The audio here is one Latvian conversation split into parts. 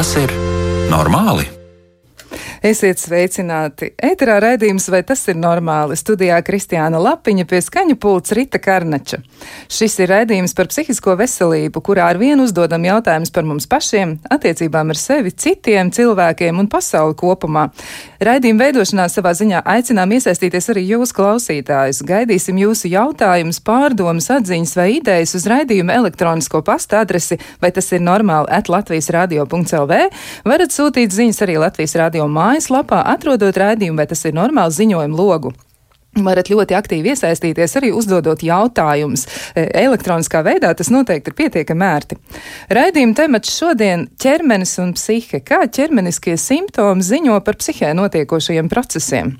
Vai tas ir normāli? Esiet sveicināti! Eterā raidījums, vai tas ir normāli? Studijā Kristiāna Lapiņa pie skaņa pults Rita Karnača. Šis ir raidījums par psihisko veselību, kurā ar vienu uzdodam jautājumus par mums pašiem, attiecībām ar sevi, citiem cilvēkiem un pasauli kopumā. Raidījuma veidošanā savā ziņā aicinām iesaistīties arī jūs klausītājus. Gaidīsim jūsu jautājumus, pārdomas, atziņas vai idejas uz raidījuma elektronisko pasta adresi, vai tas ir normāli at Latvijas radio.lv. Varat sūtīt ziņas arī Latvijas radio mājaslapā mājaslapā, atrodot raidījumu, vai tas ir normāls ziņojumu logu. Varat ļoti aktīvi iesaistīties arī uzdodot jautājumus. E, elektroniskā veidā tas noteikti ir pietiekami ērti. Raidījuma temats šodien - ķermenis un psihe. Kā ķermeniskie simptomi ziņo par psihē notiekošajiem procesiem?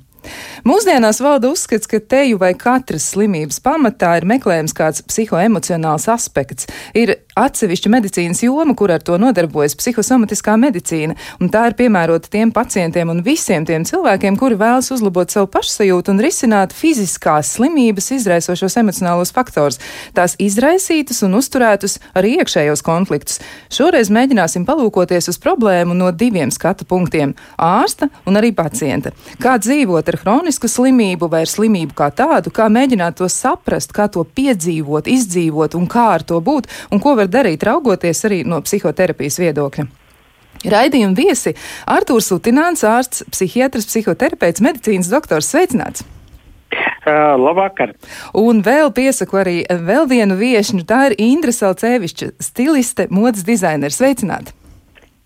Mūsdienās valda uzskats, ka teju vai katras slimības pamatā ir meklējams kāds psihoemocionāls aspekts. Ir atsevišķa medicīnas joma, kur ar to nodarbojas psihosomatiskā medicīna, un tā ir piemērota tiem pacientiem un visiem tiem cilvēkiem, kuri vēlas uzlabot savu pašsajūtu un risināt fiziskās slimības izraisošos emocionālos faktorus, tās izraisītus un uzturētus arī iekšējos konfliktus. Šoreiz mēģināsim palūkoties uz problēmu no diviem skatu punktiem - ārsta un arī pacienta. Kā dzīvot ar hronisku slimību vai ar slimību kā tādu, kā mēģināt to saprast, kā to piedzīvot, izdzīvot un kā ar to būt, un ko var darīt, raugoties arī no psihoterapijas viedokļa. Raidījuma viesi Artūrs Utināns, ārsts, psihiatrs, psihoterapeits, medicīnas doktors. Sveicināts! Uh, labvakar! Un vēl piesaku arī vēl vienu viesņu. Tā ir Indra Salceviča, stiliste, modes dizainere. Sveicināti!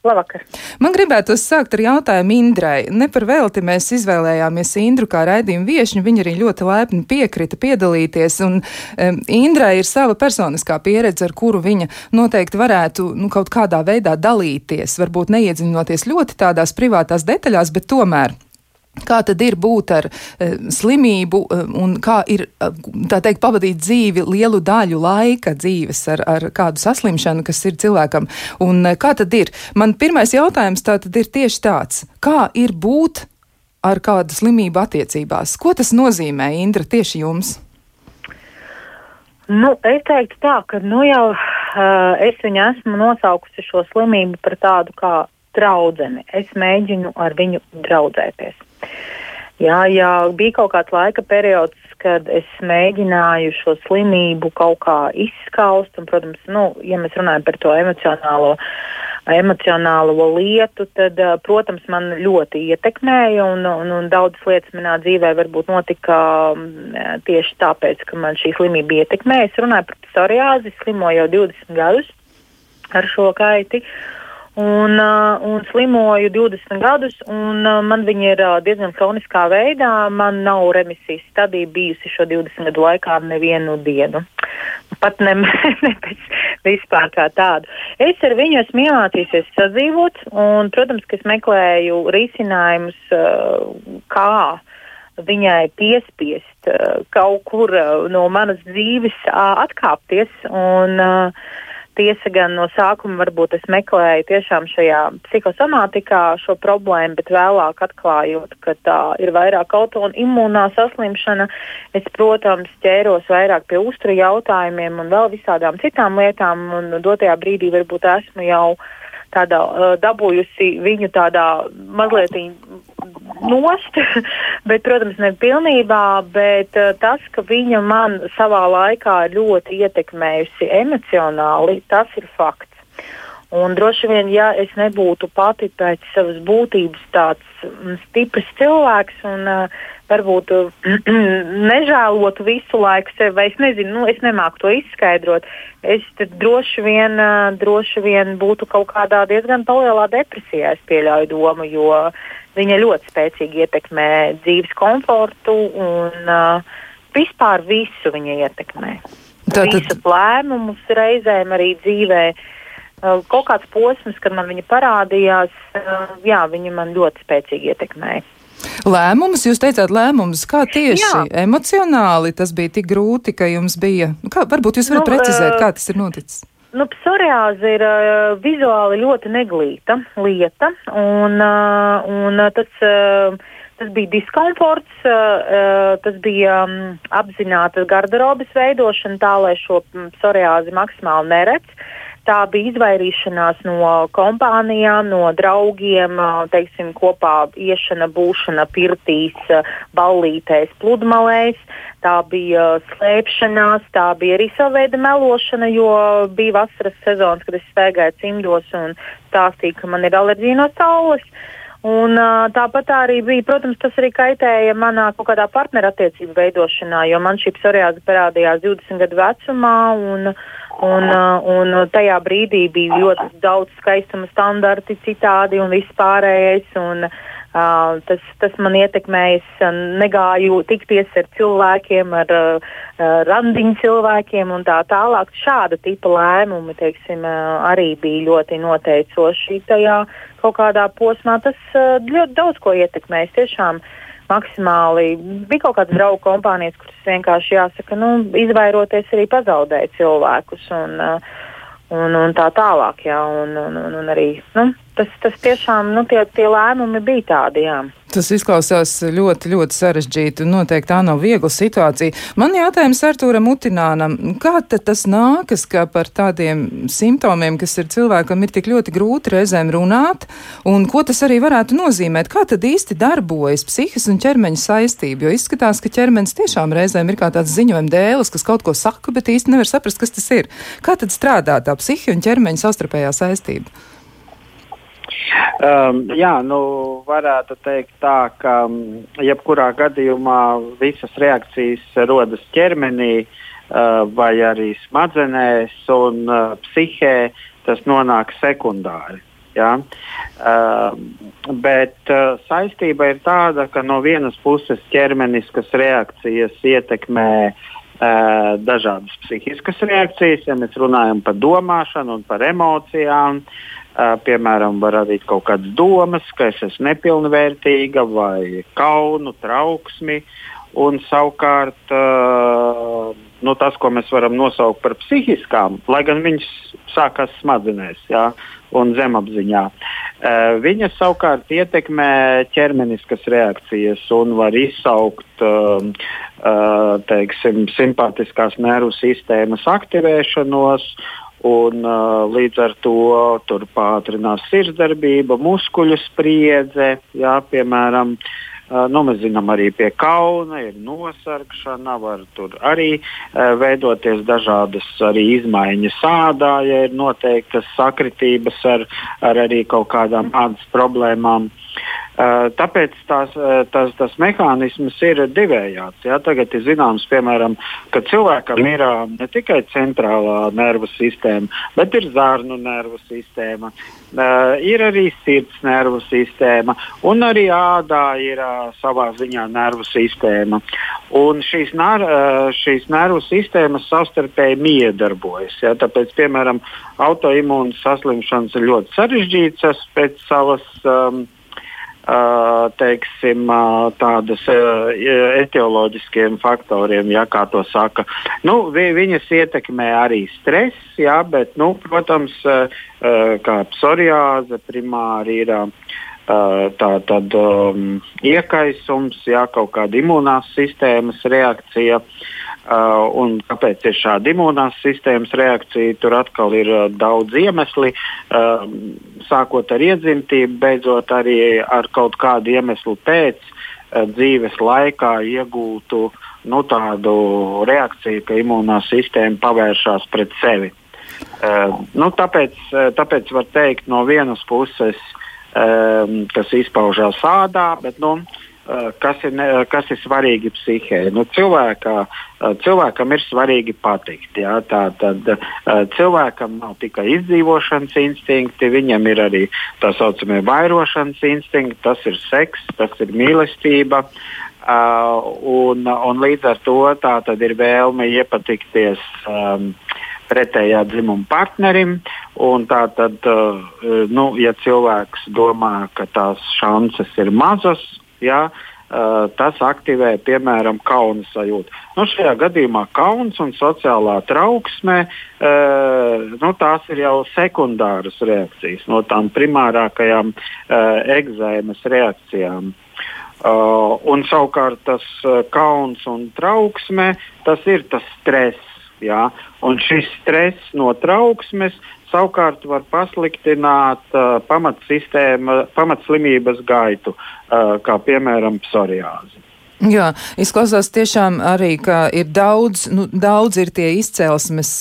Labvakar. Man gribētu sākt ar jautājumu Indrai. Ne par velti mēs izvēlējāmies Indru kā raidījumu viešņu. Viņa arī ļoti laipni piekrita piedalīties. Un um, Indrai ir sava personiskā pieredze, ar kuru viņa noteikti varētu nu, kaut kādā veidā dalīties. Varbūt neiedziļinoties ļoti tādās privātās detaļās, bet tomēr. Kā tad ir būt ar e, slimību e, un kā ir, e, tā teikt, pavadīt dzīvi lielu daļu laika dzīves ar, ar kādu saslimšanu, kas ir cilvēkam? Un kā tad ir? Man pirmais jautājums tā tad ir tieši tāds. Kā ir būt ar kādu slimību attiecībās? Ko tas nozīmē, Indra, tieši jums? Nu, es teiktu tā, ka nu jau uh, es viņu esmu nosaukusi šo slimību par tādu kā draudzeni. Es mēģinu ar viņu draudzēties. Jā, jā, bija kaut kāds laika periods, kad es mēģināju šo slimību kaut kā izskaust. Un, protams, nu, ja mēs runājam par to emocionālo, emocionālo lietu, tad, protams, man ļoti ietekmēja. Un, un, un daudzas lietas manā dzīvē varbūt notika tieši tāpēc, ka man šī slimība ietekmēja. Es runāju par psoriāzi, slimoju jau 20 gadus ar šo kaiti. Uh, un, uh, un slimoju 20 gadus, un uh, man viņa ir uh, diezgan kroniskā veidā. Man nav remisijas stadija bijusi šo 20 gadu laikā nevienu dienu. Pat ne, ne pēc vispār kā tādu. Es ar viņu esmu iemācījusies sadzīvot, un, protams, ka es meklēju risinājumus, kā viņai piespiest kaut kur no manas dzīves atkāpties. Un, uh, Tiesa gan no sākuma varbūt es meklēju tiešām šajā psihosomātikā šo problēmu, bet vēlāk atklājot, ka tā ir vairāk autoimūnā saslimšana, es, protams, ķēros vairāk pie uzturu jautājumiem un vēl visādām citām lietām, un dotajā brīdī varbūt esmu jau tādā dabūjusi viņu tādā mazliet nost, bet, protams, ne pilnībā, bet tas, ka viņa man savā laikā ļoti ietekmējusi emocionāli, tas ir fakts. Un droši vien, ja es nebūtu pati pēc savas būtības tāds stiprs cilvēks un uh, varbūt nežēlotu visu laiku sevi, vai es nezinu, nu, es nemāku to izskaidrot, es droši vien, droši vien būtu kaut kādā diezgan lielā depresijā, es pieļauju domu, jo viņa ļoti spēcīgi ietekmē dzīves komfortu un uh, vispār visu viņa ietekmē. Tātad... Visus lēmumus reizēm arī dzīvē. Uh, kaut kāds posms, kad man viņa parādījās, uh, jā, viņa man ļoti spēcīgi ietekmēja. Lēmumus, jūs teicāt, lēmumus, kā tieši Jā. emocionāli tas bija tik grūti, ka jums bija. Kā, varbūt jūs varat nu, precizēt, kā tas ir noticis? Nu, psoriāze ir uh, vizuāli ļoti neglīta lieta, un, uh, un tas, uh, tas bija diskomforts, uh, tas bija um, apzināta garderobes veidošana tā, lai šo psoriāzi maksimāli neredz. Tā bija izvairīšanās no kompānijām, no draugiem, teiksim, kopā iešana, būšana pirtīs, ballītēs, pludmalēs. Tā bija slēpšanās, tā bija arī sava veida melošana, jo bija vasaras sezonas, kad es staigāju cimdos un stāstīju, ka man ir alerģija no saules. Un, tāpat arī bija, protams, tas arī kaitēja manā kaut kādā partnerattiecību veidošanā, jo man šī psoriāze parādījās 20 gadu vecumā. Un, uh, un tajā brīdī bija ļoti daudz skaistuma standarti, citādi un viss pārējais. Un, Uh, tas, tas man ietekmēja. Es uh, negāju tikties ar cilvēkiem, ar uh, randiņu cilvēkiem un tā tālāk. Šāda tipa lēmumi teiksim, uh, arī bija ļoti noteicoši tajā kaut kādā posmā. Tas uh, ļoti daudz ko ietekmēs. Tiešām maksimāli bija kaut kādas draugu kompānijas, kuras vienkārši jāsaka, nu, izvairoties arī pazaudēja cilvēkus. Un, uh, un, un tā tālāk. Jā, un, un, un, un arī nu, tas, tas tiešām nu, tie, tie lēmumi bija tādi. Jā. Tas izklausās ļoti, ļoti sarežģīti un noteikti tā nav viegla situācija. Man jautājums Artūram Utinānam, kā tas nākas, ka par tādiem simptomiem, kas ir cilvēkam, ir tik ļoti grūti reizēm runāt, un ko tas arī varētu nozīmēt? Kā tad īsti darbojas psihisks un ķermeņa saistība? Jo izskatās, ka ķermenis tiešām reizēm ir kā tāds ziņojuma dēlis, kas kaut ko saka, bet īsti nevar saprast, kas tas ir. Kā tad strādā tā psihi un ķermeņa savstarpējā saistība? Um, jā, nu, varētu teikt tā, ka um, jebkurā gadījumā visas reakcijas rodas ķermenī uh, vai arī smadzenēs un uh, psihē, tas nonāk sekundāri. Ja? Uh, bet uh, saistība ir tāda, ka no vienas puses ķermeniskas reakcijas ietekmē uh, dažādas psihiskas reakcijas, ja mēs runājam par domāšanu un par emocijām. Uh, piemēram, var radīt kaut kādas domas, ka es esmu nepilnvērtīga vai kaunu, trauksmi. Un savukārt nu, tas, ko mēs varam nosaukt par psihiskām, lai gan viņas sākās smadzenēs jā, un zemapziņā, viņas savukārt ietekmē ķermeniskas reakcijas un var izsaukt teiksim, simpātiskās nervu sistēmas aktivēšanos Un, uh, līdz ar to tur pātrinās sirdsdarbība, muskuļu spriedze, jā, piemēram. Uh, nu, mēs zinām, arī pie kauna ir nosargšana, var tur arī uh, veidoties dažādas arī izmaiņas sādā, ja ir noteiktas sakritības ar, ar arī kaut kādām ādas problēmām. Uh, tāpēc tās, uh, tas, tas mehānisms ir divējāds. Ja? Tagad ir zināms, piemēram, ka cilvēkam ir uh, ne tikai centrālā nervu sistēma, bet ir zārnu nervu sistēma, ir arī sirds nervu sistēma un arī ādā ir savā ziņā nervu sistēma. Un šīs, ner, šīs nervu sistēmas savstarpēji miedarbojas. Ja? Tāpēc, piemēram, autoimūnas saslimšanas ir ļoti sarežģītas pēc savas um, teiksim, tādas etioloģiskiem faktoriem, ja, kā to saka. Nu, vi, viņas ietekmē arī stress, ja, bet, nu, protams, kā psoriāze primāri ir. Tā tad um, iekaisums, jā, kaut kāda imunās sistēmas reakcija. Uh, un kāpēc ir šāda imunās sistēmas reakcija? Tur atkal ir uh, daudz iemesli. Uh, sākot ar iedzimtību, beidzot arī ar kaut kādu iemeslu pēc uh, dzīves laikā iegūtu nu, tādu reakciju, ka imunā sistēma pavēršas pret sevi. Uh, nu, tāpēc, uh, tāpēc var teikt, no vienas puses, um, kas izpaužās ādā, bet nu, uh, kas ir, ne, kas ir svarīgi psihē. Nu, cilvēkā, eh, cilvēkam ir svarīgi patikt. Jā, tā tad eh, cilvēkam nav tikai izdzīvošanas instinkti, viņam ir arī tā saucamie vairošanas instinkti, tas ir seks, tas ir mīlestība. Uh, un, un līdz ar to tā ir vēlme iepatikties um, pretējā dzimuma partnerim. Tā tad, uh, nu, ja cilvēks domā, ka tās šances ir mazas, ja, Uh, tas aktivē, piemēram, kauna sajūtu. Nu, šajā gadījumā kauns un sociālā trauksme, uh, nu, tās ir jau sekundāras reakcijas no tām primārākajām uh, eksēmas reakcijām. Uh, un savukārt tas kauns un trauksme, tas ir tas stress. Jā. Un šis stress no trauksmes savukārt var pasliktināt uh, pamatslimības gaitu, uh, kā piemēram psoriāzi. Jā, izklausās tiešām arī, ka ir daudz, nu, daudz ir tie izcelsmes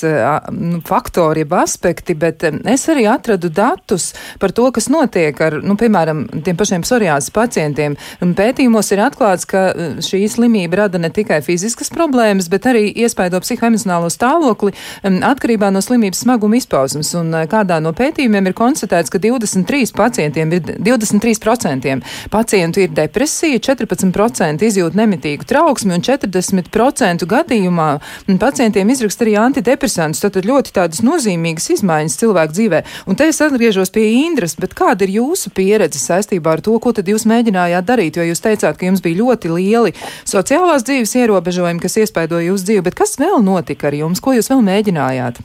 nu, faktori, jeb aspekti, bet es arī atradu datus par to, kas notiek ar, nu, piemēram, tiem pašiem psoriāzes pacientiem. Pētījumos ir atklāts, ka šī slimība rada ne tikai fiziskas problēmas, bet arī iespaido psihoemocionālo stāvokli atkarībā no slimības smaguma izpausmes. Un kādā no pētījumiem ir konstatēts, ka 23 pacientiem ir 23% pacientu ir depresija, 14% izjūt izjūt nemitīgu trauksmi, un 40% gadījumā pacientiem izrakst arī antidepresantus. Tātad ļoti tādas nozīmīgas izmaiņas cilvēku dzīvē. Un te es atgriežos pie Indras, bet kāda ir jūsu pieredze saistībā ar to, ko tad jūs mēģinājāt darīt? Jo jūs teicāt, ka jums bija ļoti lieli sociālās dzīves ierobežojumi, kas iespaidoja jūsu dzīvi, bet kas vēl notika ar jums? Ko jūs vēl mēģinājāt?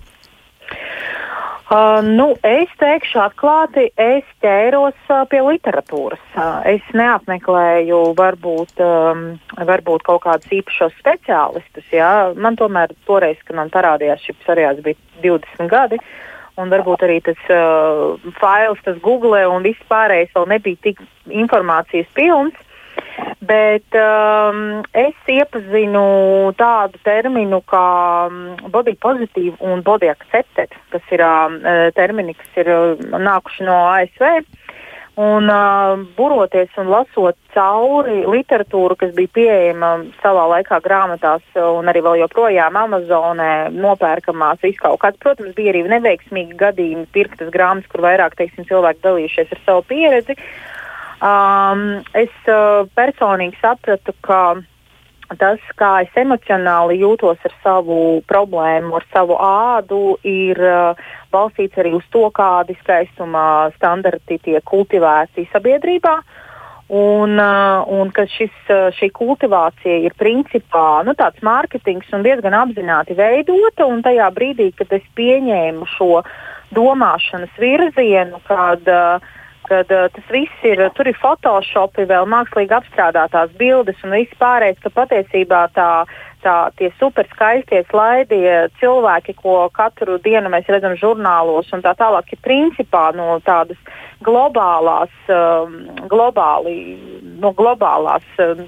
Uh, nu, es teikšu atklāti, es ķēros uh, pie literatūras. Uh, es neapmeklēju varbūt, um, varbūt kaut kādus īpašos speciālistus. Jā. Man tomēr toreiz, kad man parādījās šis psoriāzes, bija 20 gadi. Un varbūt arī tas uh, fails, tas Google un viss pārējais vēl nebija tik informācijas pilns. Bet um, es iepazinu tādu terminu kā um, body positive un body accepted, kas ir um, termini, kas ir uh, nākuši no ASV. Un uh, buroties un lasot cauri literatūru, kas bija pieejama savā laikā grāmatās, un arī vēl joprojām Amazonē nopērkamās izkaut kāds. Protams, bija arī neveiksmīgi gadījumi, pirktas grāmatas, kur vairāk teiksim, cilvēki dalījušies ar savu pieredzi. Uh, Um, es uh, personīgi sapratu, ka tas, kā es emocionāli jūtos ar savu problēmu, ar savu ādu, ir uh, balstīts arī uz to, kādi skaistuma standarti tiek kultivēti sabiedrībā. Un, uh, un ka šis, uh, šī kultivācija ir principā nu, tāds mārketings un diezgan apzināti veidota. Tajā brīdī, kad es pieņēmu šo domāšanas virzienu, kad uh, kad uh, tas viss ir, tur ir photoshopi, vēl mākslīgi apstrādātās bildes un viss pārējais, ka patiesībā tā, tā tie super skaistie slaidie cilvēki, ko katru dienu mēs redzam žurnālos un tā tālāk, ir principā no tādas globālās, um, globāli, no globālās um,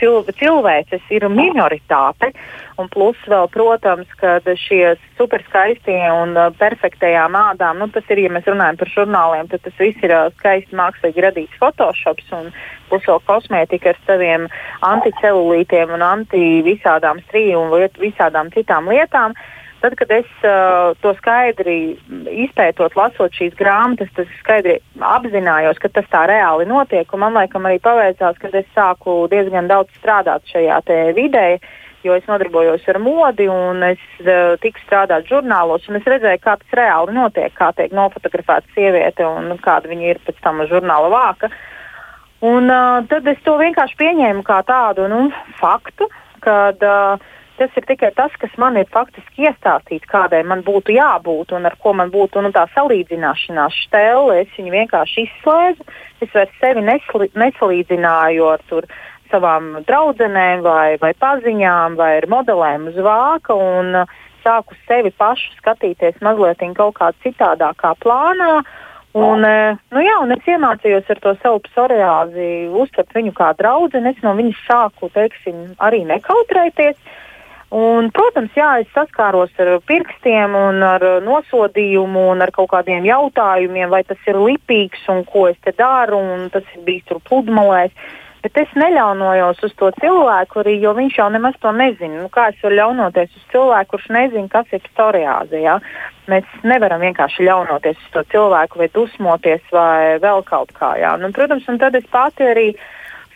cil, cilvēces ir minoritāte. Un plus vēl, protams, ka šie superskaistie un uh, perfektajām ādām, nu, tas ir, ja mēs runājam par žurnāliem, tad tas viss ir uh, skaisti mākslīgi radīts photoshops un plus vēl kosmētika ar saviem anticelulītiem un anti visādām strīju un liet, visādām citām lietām. Uh, Tad, kad es uh, to skaidri izpētot, lasot šīs grāmatas, tas skaidri apzinājos, ka tas tā reāli notiek. Man laikam arī paveicās, kad es sāku diezgan daudz strādāt šajā vidē, jo es nodarbojos ar modi un es uh, tiku strādāt žurnālos. Es redzēju, kā tas reāli notiek, kā tiek nofotografēta sieviete un kāda viņa ir pēc tam žurnāla vāka. Un, uh, tad es to vienkārši pieņēmu kā tādu nu, faktu, kad uh, Tas ir tikai tas, kas man ir faktiski iestāstīts, kādai man būtu jābūt un ar ko man būtu nu, tā salīdzināšanās stēle. Es viņu vienkārši izslēdzu. Es vairs sevi nesli, nesalīdzināju ar tur, savām draudzenēm vai, vai paziņām vai ar modelēm uz vāka. Un, uh, sāku sevi pašu skatīties mazliet kaut kā citādākā plānā. Un, uh, nu jā, un es iemācījos ar to savu psoriāzi, uztvert viņu kā draugu. Es no viņas sāku teiksim, arī nekautrēties. Un, protams, jā, es saskāros ar pirkstiem un ar nosodījumu un ar kaut kādiem jautājumiem, vai tas ir lipīgs un ko es te daru, un tas ir bijis tur pludmalēs. Bet es neļaunojos uz to cilvēku, arī, jo viņš jau nemaz to nezina. Nu, kā es varu ļaunoties uz cilvēku, kurš nezina, kas ir psoriāze? Ja? Mēs nevaram vienkārši ļaunoties uz to cilvēku vai dusmoties vai vēl kaut kā. Ja? Nu, protams, un tad es pati arī uh,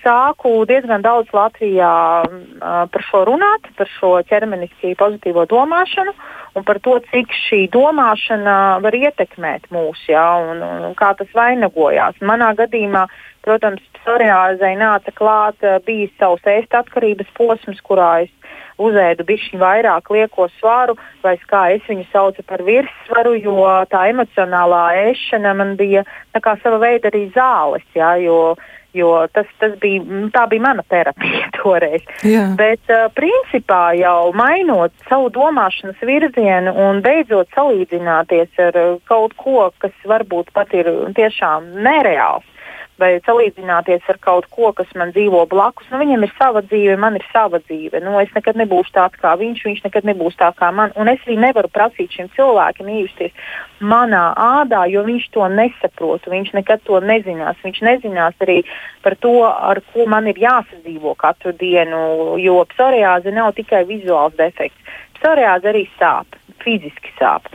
sāku diezgan daudz Latvijā uh, par šo runāt, par šo ķermeniski pozitīvo domāšanu un par to, cik šī domāšana var ietekmēt mūs, jā, un, un, kā tas vainagojās. Manā gadījumā, protams, psoriāzei nāca klāt, uh, bija savs ēst atkarības posms, kurā es uzēdu bišķiņu vairāk lieko svaru, vai kā es viņu saucu par virssvaru, jo tā emocionālā ēšana man bija kā sava veida arī zāles, jā, jo Jo tas, tas bija, tā bija mana terapija toreiz. Jā. Bet, uh, principā, jau mainot savu domāšanas virzienu un beidzot salīdzināties ar uh, kaut ko, kas varbūt pat ir tiešām nereāls, vai salīdzināties ar kaut ko, kas man dzīvo blakus. Nu, viņam ir sava dzīve, man ir sava dzīve. Nu, es nekad nebūšu tāds kā viņš, viņš nekad nebūs tāds kā man. Un es arī nevaru prasīt šim cilvēkam iejusties manā ādā, jo viņš to nesaprot. Viņš nekad to nezinās. Viņš nezinās arī par to, ar ko man ir jāsadzīvo katru dienu, jo psoriāze nav tikai vizuāls defekts. Psoriāze arī sāp, fiziski sāp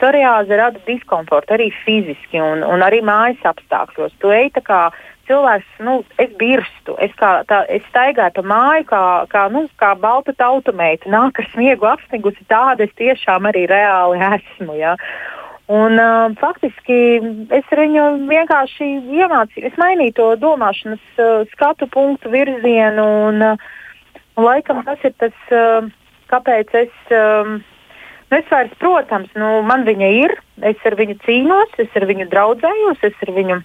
psoriāze rada diskomfortu arī fiziski un, un arī mājas apstākļos. Tu ej tā kā cilvēks, nu, es birstu, es, kā, tā, es staigāju pa māju kā, kā, nu, kā balta tautumeita, nāk ar sniegu apsnigusi, tāda es tiešām arī reāli esmu. Ja? Un, uh, faktiski es viņu vienkārši iemācīju, es mainīju to domāšanas uh, skatu punktu virzienu, un, uh, laikam tas ir tas, uh, kāpēc es. Um, Nu, es vairs, protams, nu, man viņa ir, es ar viņu cīnos, es ar viņu draudzējos, es ar viņu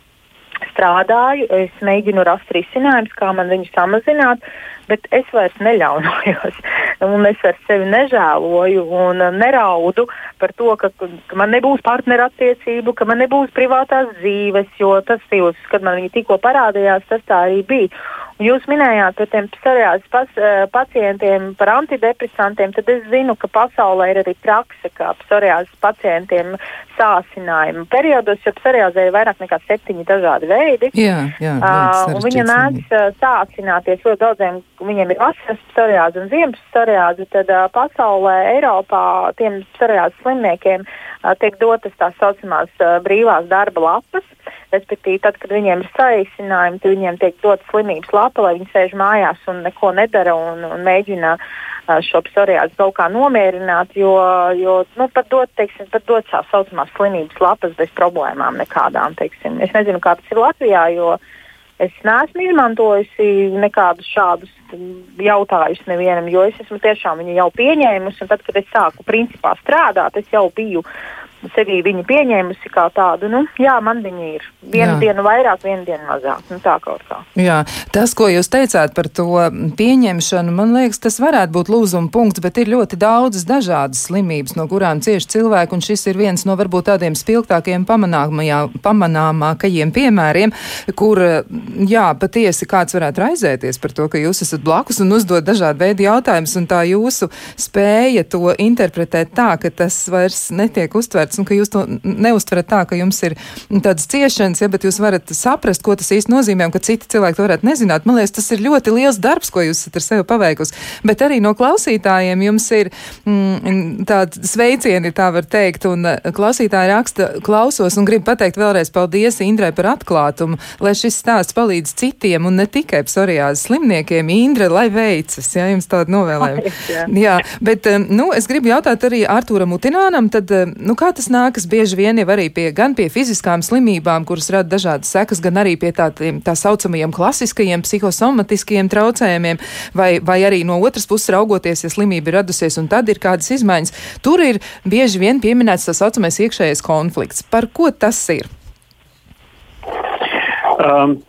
strādāju, es mēģinu rast risinājumus, kā man viņu samazināt, bet es vairs neļaunojos. un es vairs sevi nežēloju un neraudu par to, ka, ka man nebūs partnerattiecību, ka man nebūs privātās dzīves, jo tas, jūs, kad man viņa tikko parādījās, tas tā arī bija. Jūs minējāt par tiem psoriāzes pas, eh, pacientiem, par antidepresantiem, tad es zinu, ka pasaulē ir arī prakse, kā psoriāzes pacientiem sācinājuma periodos, jo psoriāzē ir vairāk nekā septiņi dažādi veidi. Jā, jā, uh, viņa mēdz uh, sācināties ļoti daudziem, viņiem ir vasaras psoriāze un ziemas psoriāze, tad uh, pasaulē, Eiropā tiem psoriāzes slimniekiem uh, tiek dotas tā saucamās uh, brīvās darba lapas. Respektīvi, tad, kad viņiem ir saīsinājumi, tad viņiem tiek dots slimības lapa, lai viņi sēž mājās un neko nedara un, un mēģina uh, šo psoriāzi kaut kā nomierināt, jo, jo nu, pat dot, teiksim, pat dot tā saucamās slimības lapas bez problēmām nekādām. Teiksim. Es nezinu, kā tas ir Latvijā, jo es neesmu izmantojusi nekādus šādus jautājumus nevienam, jo es esmu tiešām viņu jau pieņēmusi. Tad, kad es sāku principā strādāt, es jau biju sevī viņu pieņēmusi kā tādu, nu, jā, man viņa ir. Vienu jā. dienu vairāk, vienu dienu mazāk. Nu, tā kaut kā. Jā, tas, ko jūs teicāt par to pieņemšanu, man liekas, tas varētu būt lūzuma punkts, bet ir ļoti daudzas dažādas slimības, no kurām cieši cilvēki, un šis ir viens no varbūt tādiem spilgtākiem pamanāmākajiem piemēriem, kur, jā, patiesi kāds varētu raizēties par to, ka jūs esat blakus un uzdod dažādu veidu jautājumus, un tā jūsu spēja to interpretēt tā, ka tas vairs netiek uztverts uztverts, un ka jūs to neuztverat tā, ka jums ir tādas ciešanas, ja, bet jūs varat saprast, ko tas īsti nozīmē, un ka citi cilvēki to varētu nezināt. Man liekas, tas ir ļoti liels darbs, ko jūs esat ar sevi paveikusi. Bet arī no klausītājiem jums ir mm, tādi sveicieni, tā var teikt, un uh, klausītāji raksta, klausos un gribu pateikt vēlreiz paldies Indrai par atklātumu, lai šis stāsts palīdz citiem un ne tikai psoriāzes slimniekiem. Indra, lai veicas, ja jums tādu novēlējumu. Jā. jā, bet, um, nu, es gribu jautāt arī Artūram Utinānam, tad, um, nu, kā tas nākas bieži vien jau arī pie, gan pie fiziskām slimībām, kuras rada dažādas sekas, gan arī pie tā, tā saucamajiem klasiskajiem psihosomatiskajiem traucējumiem, vai, vai arī no otras puses raugoties, ja slimība ir radusies un tad ir kādas izmaiņas. Tur ir bieži vien pieminēts tā saucamais iekšējais konflikts. Par ko tas ir? Um.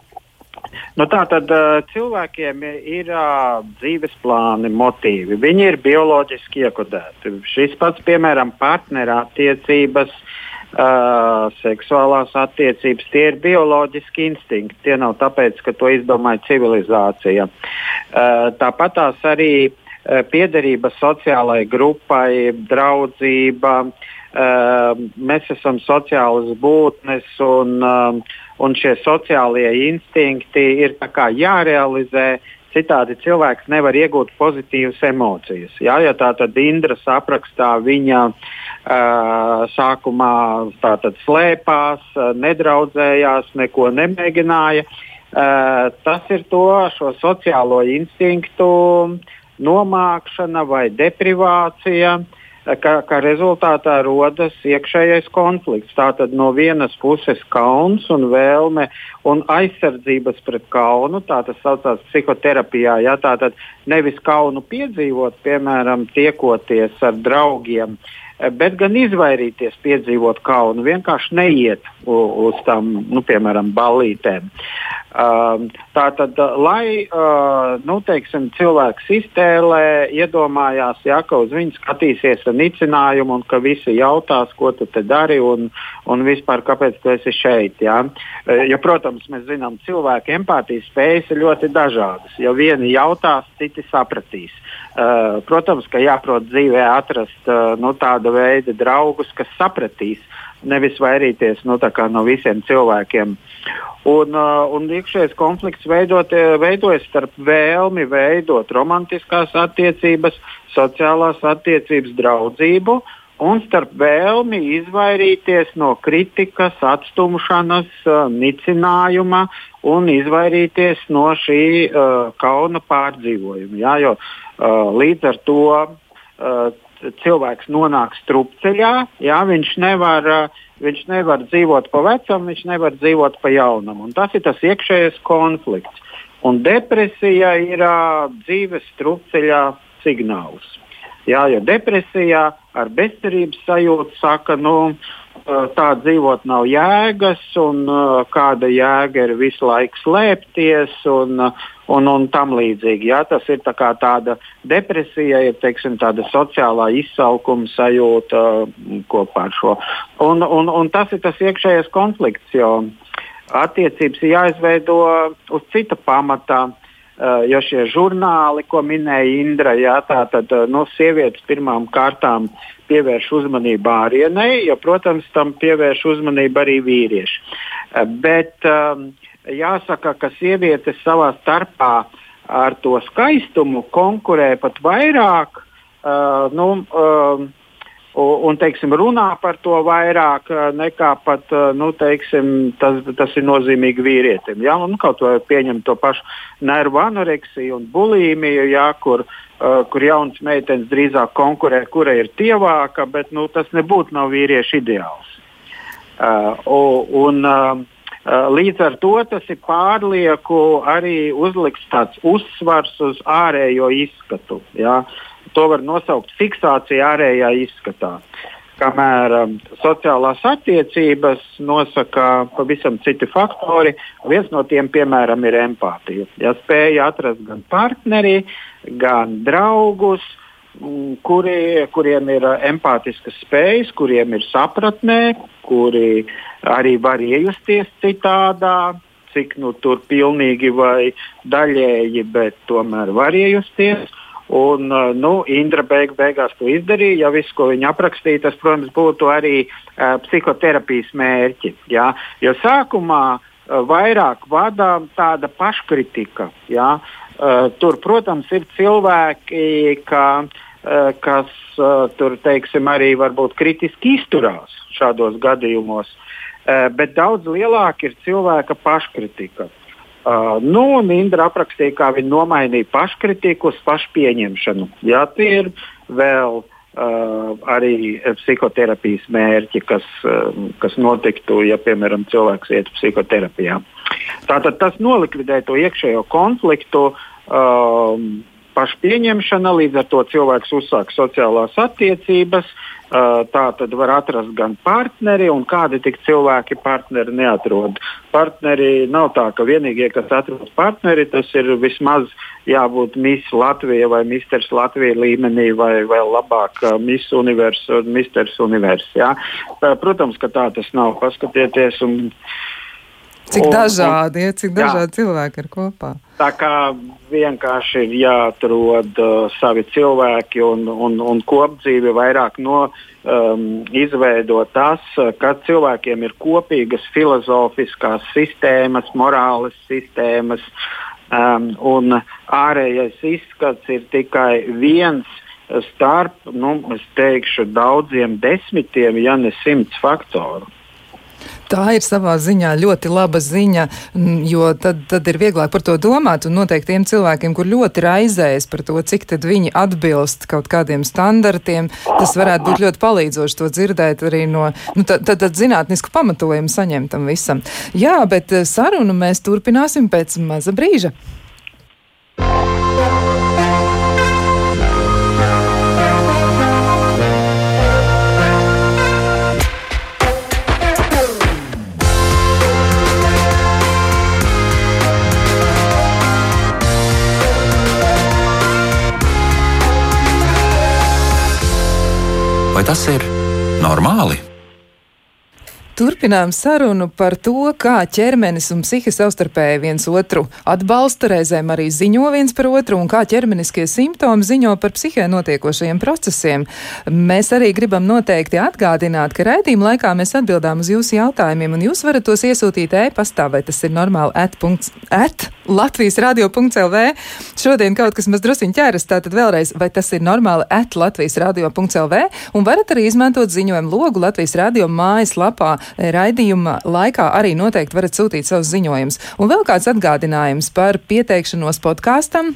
Nu, tā tad uh, cilvēkiem ir uh, dzīves plāni, motīvi. Viņi ir bioloģiski iekodēti. Šis pats, piemēram, partnerattiecības, uh, seksuālās attiecības, tie ir bioloģiski instinkti. Tie nav tāpēc, ka to izdomāja civilizācija. Uh, tāpat tās arī uh, piederība sociālai grupai, draudzība. Uh, mēs esam sociālas būtnes un uh, un šie sociālie instinkti ir jārealizē. Citādi cilvēks nevar iegūt pozitīvas emocijas. Jā, ja tā tad Indras aprakstā viņa uh, sākumā slēpās, nedraudzējās, neko nemēģināja. Uh, tas ir to sociālo instinktu nomākšana vai deprivācija. Uh, ka, ka rezultātā rodas iekšējais konflikts. Tātad no vienas puses kauns un vēlme un aizsardzības pret kaunu, tā tas saucās psihoterapijā. Ja, tātad nevis kaunu piedzīvot, piemēram, tiekoties ar draugiem, bet gan izvairīties piedzīvot kaunu, vienkārši neiet uz, uz tām, nu, piemēram, ballītēm. Um, tā tad, lai uh, nu, teiksim, cilvēks iztēlē, iedomājās, ja, ka uz viņu skatīsies ar nicinājumu, un ka visi jautās, ko tu te dari un, un vispār kāpēc tu esi šeit. Ja. Jo, protams, mēs zinām, cilvēka empātijas spējas ir ļoti dažādas. Ja vieni jautās, citi sapratīs. Uh, protams, ka jāprot dzīvē atrast uh, nu, tāda veida draugus, kas sapratīs. Uh, nevis vairīties nu, no visiem cilvēkiem. Un, uh, un iekšējais konflikts veidot, uh, veidojas starp vēlmi veidot romantiskās attiecības, sociālās attiecības, draudzību un starp vēlmi izvairīties no kritikas, atstumšanas, uh, nicinājuma un izvairīties no šī uh, kauna pārdzīvojuma. Jā, jo, uh, līdz ar to uh, cilvēks nonāk strupceļā, jā, viņš, nevar, viņš nevar dzīvot pa vecam, viņš nevar dzīvot pa jaunam. Un tas ir tas iekšējais konflikts. Un depresija ir uh, dzīves strupceļā signāls. Jā, jo depresijā ar bezcerības sajūtu saka, nu, tā dzīvot nav jēgas, un kāda jēga ir visu laiku slēpties, un, un, un tam līdzīgi. Jā, tas ir tā tāda depresija, ir teiksim, tāda sociālā izsalkuma sajūta kopā ar šo. Un, un, un tas ir tas iekšējais konflikts, jo attiecības ir jāizveido uz cita pamata. Uh, jo šie žurnāli, ko minēja Indra, jā, tā tad no nu, sievietes pirmām kārtām pievērš uzmanību ārienei, jo, protams, tam pievērš uzmanību arī vīrieši. Eh, bet um, jāsaka, ka sievietes savā starpā ar to skaistumu konkurē pat vairāk. Uh, nu, uh, un teiksim, runā par to vairāk nekā pat nu, teiksim, tas, tas ir nozīmīgi vīrietim. Ja? Nu, kaut vai pieņemt to pašu nervu anoreksiju un bulīmiju, ja? kur, uh, kur jaunas meitenes drīzāk konkurē, kura ir tievāka, bet nu, tas nebūtu nav vīriešu ideāls. Uh, un, uh, Līdz ar to tas ir pārlieku arī uzlikts tāds uzsvars uz ārējo izskatu. Ja? Uh, to var nosaukt fiksācija ārējā izskatā. Kamēr um, sociālās attiecības nosaka pavisam citi faktori, viens no tiem, piemēram, ir empātija. Ja spēja atrast gan partneri, gan draugus, mm, kuri, kuriem ir empātiskas spējas, kuriem ir sapratnē, kuri arī var iejusties citādā, cik nu, tur pilnīgi vai daļēji, bet tomēr var iejusties. Un, uh, nu, Indra beig, beigās to izdarīja. Ja viss, ko viņa aprakstīja, tas, protams, būtu arī uh, psihoterapijas mērķi. Ja? Jo sākumā uh, vairāk vada tāda paškritika. Ja? Uh, tur, protams, ir cilvēki, ka, uh, kas uh, tur, teiksim, arī varbūt kritiski izturās šādos gadījumos. Uh, bet daudz lielāka ir cilvēka paškritika. Uh, nu, un Indra aprakstīja, kā viņa nomainīja paškritiku uz pašpieņemšanu. Jā, tie ir vēl uh, arī psihoterapijas mērķi, kas, uh, kas notiktu, ja, piemēram, cilvēks iet psihoterapijā. Tātad tas nolikvidē to iekšējo konfliktu. Uh, pašpieņemšana, līdz ar to cilvēks uzsāk sociālās attiecības. Tā tad var atrast gan partneri, un kādi tik cilvēki partneri neatrod. Partneri nav tā, ka vienīgie, kas atrod partneri, tas ir vismaz jābūt Miss Latvija vai Misters Latvija līmenī, vai vēl labāk Miss Univers un Misters Univers. Jā. Protams, ka tā tas nav. Paskatieties! Un, Cik un, dažādi, ja, cik dažādi jā, cilvēki ir kopā. Tā kā vienkārši ir jāatrod uh, savi cilvēki un, un, un kopdzīve vairāk no, um, izveido tas, ka cilvēkiem ir kopīgas filozofiskās sistēmas, morāles sistēmas, um, un ārējais izskats ir tikai viens starp, nu, es teikšu, daudziem desmitiem, ja ne simts faktoru. Tā ir savā ziņā ļoti laba ziņa, jo tad, tad ir vieglāk par to domāt. Un noteikti tiem cilvēkiem, kur ļoti raizējas par to, cik viņi atbilst kaut kādiem standartiem, tas varētu būt ļoti palīdzoši to dzirdēt arī no nu, tad, tad, tad zinātnisku pamatojumu saņemtam visam. Jā, bet eh, sarunu mēs turpināsim pēc maza brīža. Tas ir normāli? Turpinām sarunu par to, kā ķermenis un psihi savstarpēji viens otru atbalsta, reizēm arī ziņo viens par otru, un kā ķermeniskie simptomi ziņo par psihē notiekošajiem procesiem. Mēs arī gribam noteikti atgādināt, ka raidījuma laikā mēs atbildām uz jūsu jautājumiem, un jūs varat tos iesūtīt e-pastā, vai tas ir normāli at, at Latvijas radio.lv. Šodien kaut kas maz drusiņ ķeras, tātad vēlreiz, vai tas ir normāli at Latvijas radio.lv, un varat arī izmantot ziņojumu logu Latvijas radio mājaslapā raidījuma laikā arī noteikti varat sūtīt savus ziņojumus. Un vēl kāds atgādinājums par pieteikšanos podkāstam.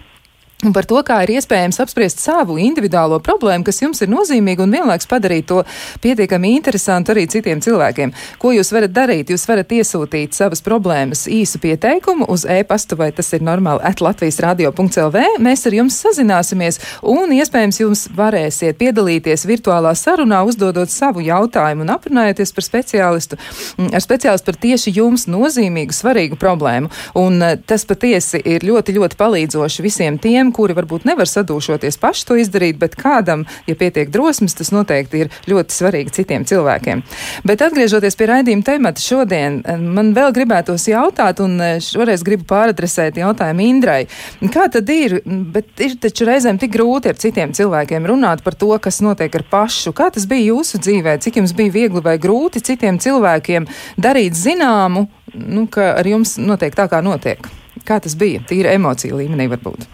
Un par to, kā ir iespējams apspriest savu individuālo problēmu, kas jums ir nozīmīga, un vienlaikus padarīt to pietiekami interesantu arī citiem cilvēkiem. Ko jūs varat darīt? Jūs varat iesūtīt savas problēmas īsu pieteikumu uz e-pastu, vai tas ir normāli at Latvijas radio.lv. Mēs ar jums sazināsimies, un iespējams jūs varēsiet piedalīties virtuālā sarunā, uzdodot savu jautājumu un aprunājoties par speciālistu, mm, ar speciālistu par tieši jums nozīmīgu, svarīgu problēmu. Un eh, tas patiesi ir ļoti, ļoti palīdzoši visiem tiem, tiem, kuri varbūt nevar sadūšoties paši to izdarīt, bet kādam, ja pietiek drosmes, tas noteikti ir ļoti svarīgi citiem cilvēkiem. Bet atgriežoties pie raidījuma temata šodien, man vēl gribētos jautāt, un eh, šoreiz gribu pāradresēt jautājumu Indrai. Kā tad ir, bet ir taču reizēm tik grūti ar citiem cilvēkiem runāt par to, kas notiek ar pašu. Kā tas bija jūsu dzīvē? Cik jums bija viegli vai grūti citiem cilvēkiem darīt zināmu, nu, ka ar jums notiek tā, kā notiek? Kā tas bija? Tīra emocija līmenī varbūt.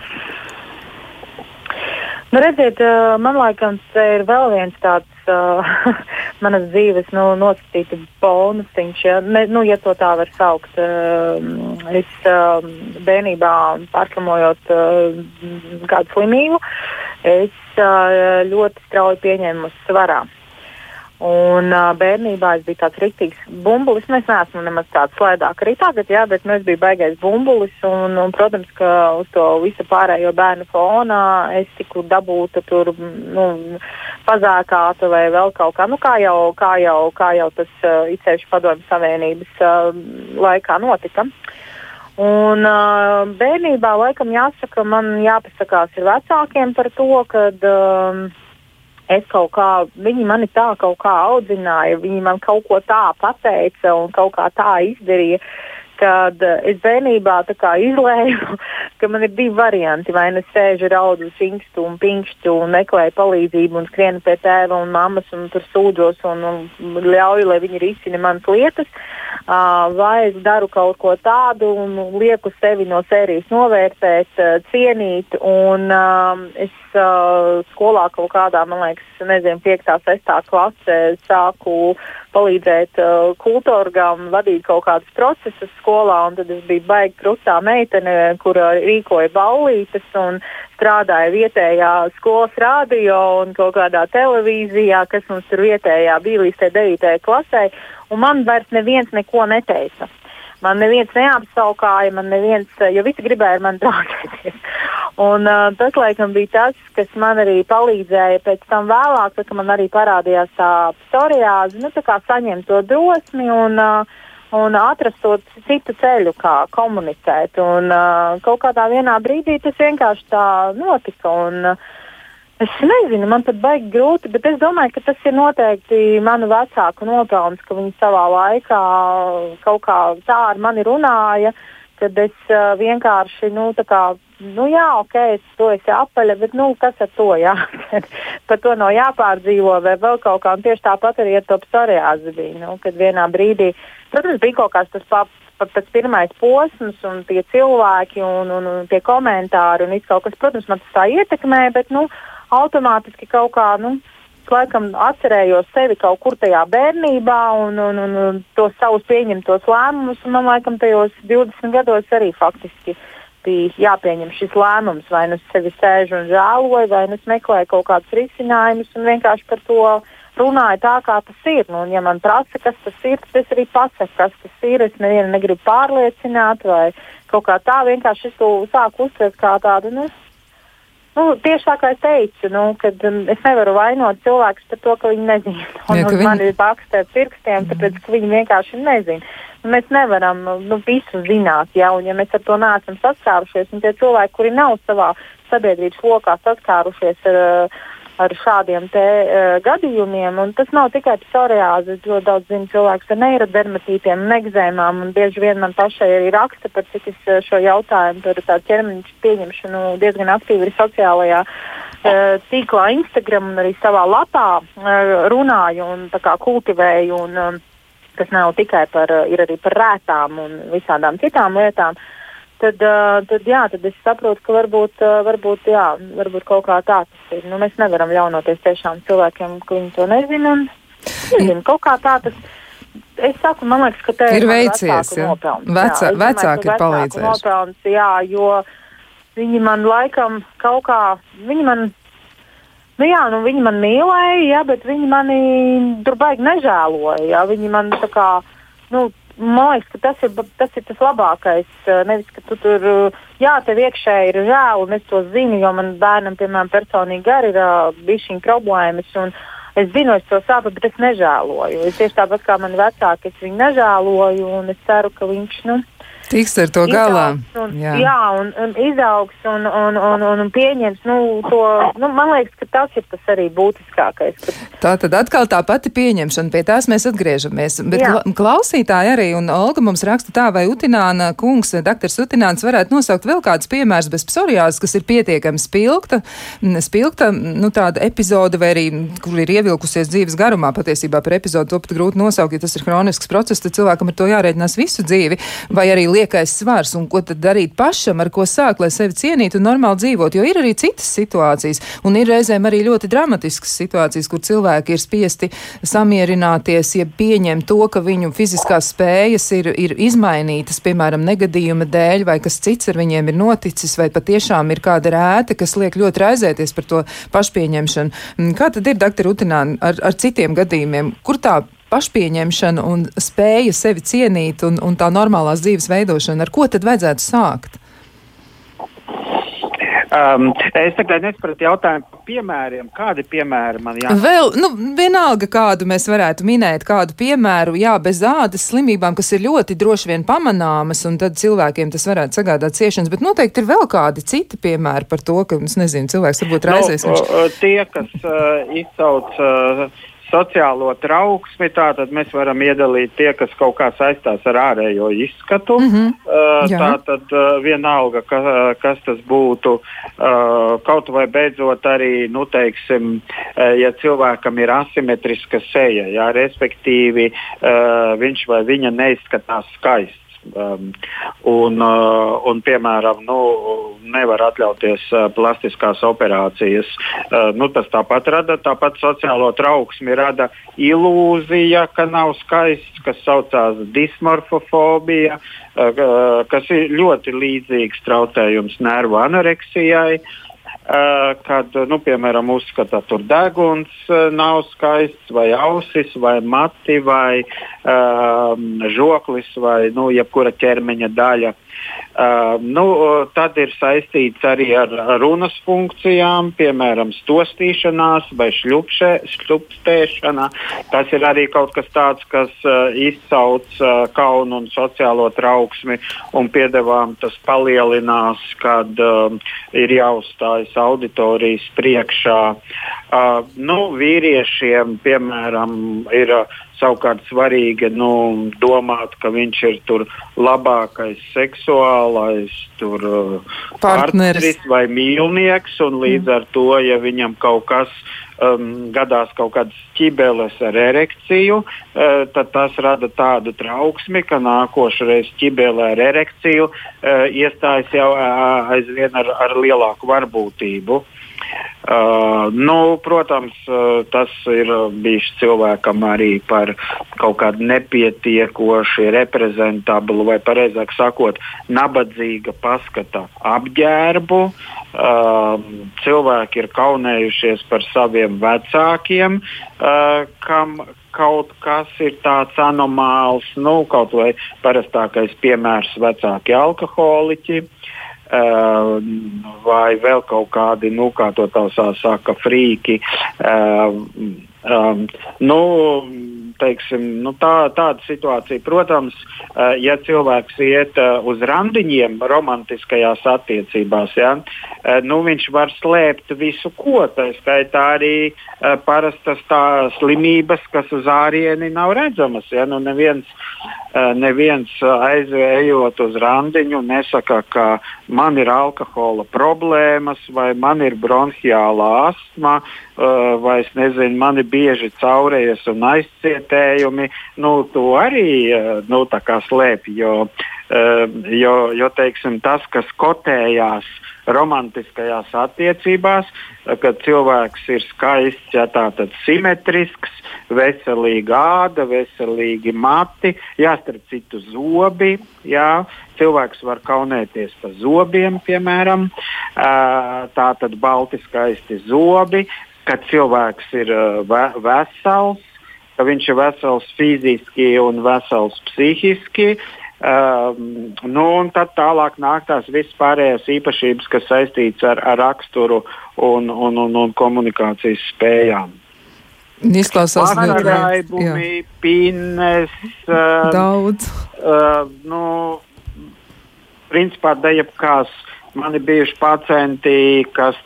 Nu, redziet, man liekas, tas ir vēl viens tāds manas dzīves nu, nosacīta bonusiņš, ja, ne, nu, ja to tā var saukt. Es bērnībā pārslimojot kādu slimību, es ļoti strauji pieņēmu svarā. Un uh, bērnībā es biju tāds rīktīgs bumbulis. Nu, es neesmu nemaz tāds slēdāk arī tagad, jā, bet nu, es biju baigais bumbulis. Un, un, protams, ka uz to visu pārējo bērnu fonā es tiku dabūta tur, nu, pazēkāta vai vēl kaut kā, nu, kā jau, kā jau, kā jau tas uh, itsevišķi padomju savienības uh, laikā notika. Un uh, bērnībā laikam jāsaka, man jāpasakās ir vecākiem par to, ka. Uh, es kaut kā, viņi mani tā kaut kā audzināja, viņi man kaut ko tā pateica un kaut kā tā izdarīja. Kad es bērnībā izlēmu, ka man ir divi varianti. Vai nu sēžu, raudu, sinkstu un pinkšķu un meklēju palīdzību un skrienu pie tēva un mammas un tur sūdzos un, un ļauju, lai viņi risina manas lietas. Uh, vai es daru kaut ko tādu un lieku sevi no sērijas novērtēt, uh, cienīt. Un, uh, es uh, skolā kaut kādā, man liekas, nezinu, 5. un 6. klasē sāku palīdzēt uh, kultūrgām, vadīt kaut kādus procesus skolā, un tad es biju baigi krustā meitene, kura rīkoja ballītes un strādāja vietējā skolas radio un kaut kādā televīzijā, kas mums tur vietējā bija līdz 9. klasē, un man vairs neviens neko neteica. Man neviens neapsaukāja, man neviens, jo visi gribēja ar mani draudzēties. Un, uh, tas, laikam, bija tas, kas man arī palīdzēja pēc tam vēlāk, kad man arī parādījās tā psoriāze, nu, tā kā saņemt to drosmi un, uh, un atrast to citu ceļu, kā komunicēt. Un, uh, kaut kādā vienā brīdī tas vienkārši tā notika. Un, uh, Es nezinu, man pat baigi grūti, bet es domāju, ka tas ir noteikti manu vecāku nopelns, ka viņi savā laikā kaut kā tā ar mani runāja, kad es uh, vienkārši, nu, nu, jā, ok, es to esi apaļa, bet, nu, kas ar to, jā, par to nav jāpārdzīvo vai vēl kaut kā, un tieši tāpat arī ar to psoriāzi bija, nu, kad vienā brīdī, protams, bija kaut kāds tas paps pat tas pirmais posms, un tie cilvēki, un, un, un tie komentāri, un kaut kas, protams, man tas tā ietekmē, bet, nu, automātiski kaut kā, nu, laikam atcerējos sevi kaut kur tajā bērnībā un, un, un, un tos savus pieņemtos lēmumus, un man laikam tajos 20 gados arī faktiski bija jāpieņem šis lēmums, vai nu es sevi sēžu un žēloju, vai nu es meklēju kaut kādus risinājumus un vienkārši par to runāju tā, kā tas ir. Nu, un, ja man prasa, kas tas ir, tad es arī pasaku, kas tas ir. Es nevienu negribu pārliecināt, vai kaut kā tā vienkārši es to sāku uztvert kā tādu. Nu, Nu, tieši tā kā es teicu, nu, kad um, es nevaru vainot cilvēkus par to, ka viņi nezina. Un ja, viņi... man ir pakstē pirkstiem, mm. tāpēc, ka viņi vienkārši nezina. Nu, mēs nevaram nu, visu zināt, ja, un ja mēs ar to neesam saskārušies, un tie cilvēki, kuri nav savā sabiedrības lokā saskārušies ar uh, ar šādiem te, uh, gadījumiem. Un tas nav tikai psoriāze. Es ļoti daudz zinu cilvēku ar neirodermatītiem, negzēmām. Bieži vien man pašai arī raksta par cik es uh, šo jautājumu par tādu ķermeņa pieņemšanu diezgan aktīvi ir sociālajā uh, tīklā, Instagram un arī savā lapā uh, runāju un kultivēju. Un, um, tas nav tikai par, ir arī par rētām un visādām citām lietām. Uh, tad, tad, jā, tad es saprotu, ka varbūt, varbūt, jā, varbūt kaut kā tā tas ir. Nu, mēs nevaram ļaunoties tiešām cilvēkiem, ka viņi to nezina. Un, nezinu, kaut kā tā tas es saku, man liekas, ka te ir veicies. Ja? Vecā, jā, vecāki ir palīdzējuši. Nopelns, jā, jo viņi man laikam kaut kā, viņi man, nu jā, nu viņi man mīlēja, jā, bet viņi mani tur baigi nežēloja, jā, viņi man tā kā, nu, Man liekas, ka tas ir, tas ir tas labākais. Nevis, ka tu tur, jā, tev iekšēji ir žēl, un es to zinu, jo man bērnam, piemēram, personīgi arī ir bijušas šīs problēmas. Es zinu, es to saprotu, bet es nežēloju. Es tieši tāpat kā mani vecāki, es viņu nežēloju, un es ceru, ka viņš, nu, Tiks ar to galā. Un, jā. jā, un, un izaugs un, un, un, un, pieņems nu, to. Nu, man liekas, ka tas ir tas arī būtiskākais. Kad... Tā tad atkal tā pati pieņemšana, pie tās mēs atgriežamies. Bet jā. klausītāji arī, un Olga mums raksta tā, vai Utināna kungs, doktors Utināns varētu nosaukt vēl kādus piemērus bez psoriāzes, kas ir pietiekami spilgta, spilgta, nu tāda epizode, vai arī, kur ir ievilkusies dzīves garumā, patiesībā par epizodu to pat grūti nosaukt, ja tas ir hronisks process, tad cilvēkam ar to jārēķinās visu dzīvi, vai arī liekais svars un ko tad darīt pašam, ar ko sākt, lai sevi cienītu un normāli dzīvot. Jo ir arī citas situācijas, un ir reizēm arī ļoti dramatiskas situācijas, kur cilvēki ir spiesti samierināties, ja pieņem to, ka viņu fiziskās spējas ir, ir izmainītas, piemēram, negadījuma dēļ, vai kas cits ar viņiem ir noticis, vai patiešām ir kāda rēta, kas liek ļoti raizēties par to pašpieņemšanu. Kā tad ir, doktor Utinā, ar, ar citiem gadījumiem? Kur tā pašpieņemšana un spēja sevi cienīt un, un tā normālās dzīves veidošana, ar ko tad vajadzētu sākt? Um, es tagad nesapratu jautājumu par piemēriem. Kādi piemēri man jāsaka? Vēl, nu, vienalga, kādu mēs varētu minēt, kādu piemēru, jā, bez ādas slimībām, kas ir ļoti droši vien pamanāmas, un tad cilvēkiem tas varētu sagādāt ciešanas, bet noteikti ir vēl kādi citi piemēri par to, ka, es nezinu, cilvēks varbūt raizēs. Nu, viņš... Tie, kas uh, izsauc. Uh, sociālo trauksmi, tātad mēs varam iedalīt tie, kas kaut kā saistās ar ārējo izskatu. Mm -hmm. uh, tātad uh, vienalga, ka, kas tas būtu, uh, kaut vai beidzot arī, nu, teiksim, uh, ja cilvēkam ir asimetriska seja, jā, respektīvi uh, viņš vai viņa neizskatās skaisti. Um, un, uh, un, piemēram, nu, nevar atļauties uh, plastiskās operācijas. Uh, nu, tas tāpat rada tāpat sociālo trauksmi, rada ilūzija, ka nav skaists, kas saucās dismorfofobija, uh, uh, kas ir ļoti līdzīgs traucējums nervu anoreksijai. Uh, kad, nu, piemēram, uzskata, ka deguns eh, nav skaists, vai ausis, vai mati, vai um, žoklis, vai nu, jebkura ķermeņa daļa. Uh, nu, tad ir saistīts arī ar runas funkcijām, piemēram, stostīšanās vai šļupšē, šļupstēšana. Tas ir arī kaut kas tāds, kas uh, izsauc uh, kaunu un sociālo trauksmi, un piedevām tas palielinās, kad uh, ir jāuzstājas auditorijas priekšā. Uh, nu, vīriešiem, piemēram, ir uh, Savukārt svarīgi nu, domāt, ka viņš ir tur labākais seksuālais tur, partneris. vai mīlnieks, un līdz mm. ar to, ja viņam kaut kas um, gadās kaut kādas ķibeles ar erekciju, uh, tad tas rada tādu trauksmi, ka nākošais ķibele ar erekciju uh, iestājas jau uh, aizvien ar, ar lielāku varbūtību. Uh, nu, protams, uh, tas ir bijis cilvēkam arī par kaut kādu nepietiekoši reprezentablu, vai precīzāk sakot, nabadzīga paskata apģērbu. Uh, cilvēki ir kaunējušies par saviem vecākiem, uh, kam kaut kas ir tāds anomāls, nu, kaut vai parastākais piemērs - vecāki alkoholiķi. Uh, vai vēl kaut kādi, nu, kā to tā saka, frīki. Um, nu, teiksim, nu, tā, tāda situācija. Protams, uh, ja cilvēks iet uh, uz randiņiem romantiskajās attiecībās, ja, uh, nu, viņš var slēpt visu ko. Tā skaitā arī parastas tā slimības, kas uz ārieni nav redzamas. Ja, nu, neviens, neviens aizējot uz randiņu nesaka, ka man ir alkohola problēmas vai man ir bronhiāla astma. Vai es nezinu, man ir bieži caurējies un aizcietējumi, nu, to arī uh, nu, slēpj. Jo, uh, jo, jo teiksim, tas, kas kotējās romantiskajās attiecībās, kad cilvēks ir skaists, ja tātad simetrisks, veselīga āda, veselīgi mati, jāstarp citu zobi. Jā, cilvēks var kaunēties par zobiem, piemēram, tā tad balti skaisti zobi, ka cilvēks ir vesels, ka viņš ir vesels fiziski un vesels psihiski. Um, nu, un tad tālāk nāk tās visas pārējās īpašības, kas saistītas ar, ar raksturu un, un, un, un komunikācijas spējām. Izklausās ļoti labi. Pinnes. Uh, Daudz. Uh, nu, principā, dejapkās Man ir bijuši pacienti, kas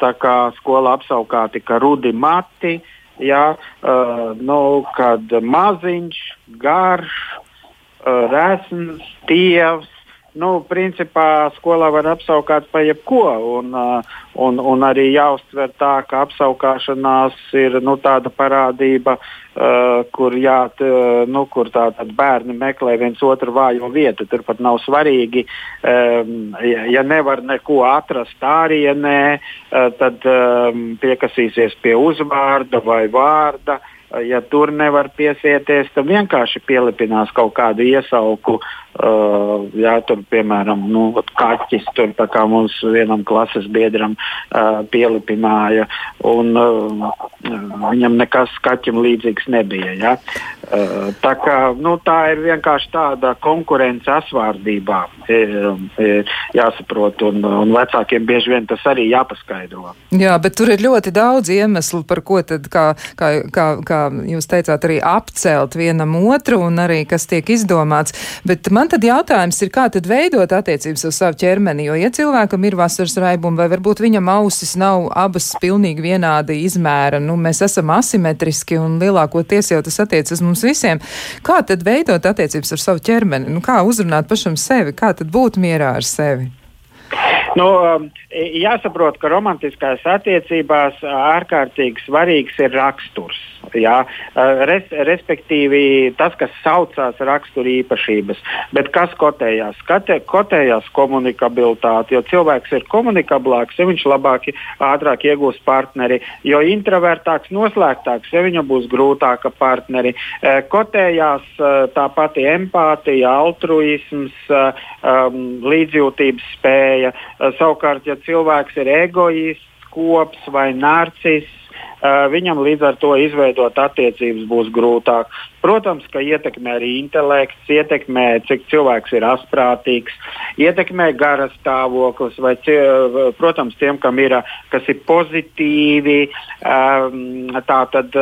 skolā apsaukāti kā rudi mati, ja, uh, nu, kad maziņš, garš, uh, resns, tievs nu, principā skolā var apskaut par jebko. Un, uh, un, un arī jāuztver tā, ka apskaukšanās ir nu, tāda parādība, uh, kur, jā, t, nu, kur tā, bērni meklē viens otru vājo vietu. Turpat nav svarīgi, um, ja, ja nevar neko atrast ārienē, uh, tad um, piekasīsies pie uzvārda vai vārda. Uh, ja tur nevar piesieties, tad vienkārši pielipinās kaut kādu iesauku. Uh, jā, tur, piemēram, nu, kaķis tur kā mums vienam klases biedram uh, pielipināja, un uh, viņam nekas kaķim līdzīgs nebija. Ja? Uh, tā, kā, nu, tā ir vienkārši tāda konkurence asvārdībā, ir, ir jāsaprot, un, un vecākiem bieži vien tas arī jāpaskaidro. Jā, bet tur ir ļoti daudz iemeslu, par ko tad, kā, kā, kā, kā jūs teicāt, arī apcelt vienam otru un arī kas tiek izdomāts. Bet man tad jautājums ir, kā tad veidot attiecības uz savu ķermeni, jo, ja cilvēkam ir vasaras raibumi vai varbūt viņam ausis nav abas pilnīgi vienādi izmēra, nu, mēs esam asimetriski un lielākoties jau tas attiecas uz mums visiem, kā tad veidot attiecības ar savu ķermeni, nu, kā uzrunāt pašam sevi, kā tad būt mierā ar sevi? Nu, um, jāsaprot, ka romantiskās attiecībās ārkārtīgi svarīgs ir raksturs. Jā, res, respektīvi, tas, kas saucās rakstura īpašības, bet kas kotējās? Kate, kotējās komunikabilitāte, jo cilvēks ir komunikablāks, ja viņš labāk, ātrāk iegūs partneri, jo introvertāks, noslēgtāks, ja viņam būs grūtāka partneri. Kotējās tā pati empātija, altruisms, līdzjūtības spēja. Savukārt, ja cilvēks ir egoists, kops vai narciss, Eh, viņam līdz ar to izveidot attiecības būs grūtāk. Protams, ka ietekmē arī intelekts, ietekmē, cik cilvēks ir asprātīgs, ietekmē garas stāvoklis, vai, protams, tiem, kam ir, kas ir pozitīvi, ehm, tā tad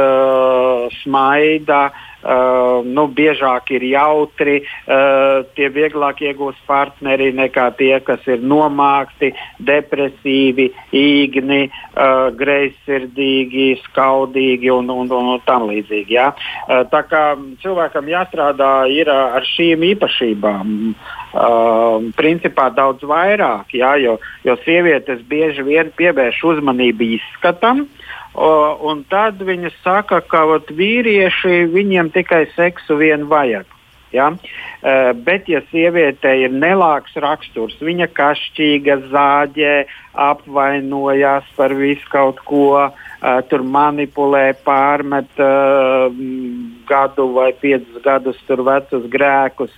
smaida. Uh, nu, biežāk ir jautri, uh, tie vieglāk iegūst partneri nekā tie, kas ir nomākti, depresīvi, īgni, uh, greizsirdīgi, skaudīgi un, un, un, un tam līdzīgi. Ja? Uh, tā kā cilvēkam jāstrādā ar šīm īpašībām. Uh, principā daudz vairāk, jā, jo, jo sievietes bieži vien pievērš uzmanību izskatam, uh, un tad viņas saka, ka ot, vīrieši viņiem tikai seksu vien vajag. Ja? Uh, bet, ja sieviete ir nelāks raksturs, viņa kašķīga, zāģē, apvainojās par visu kaut ko, uh, tur manipulē, pārmet uh, gadu vai piecus gadus vecus grēkus.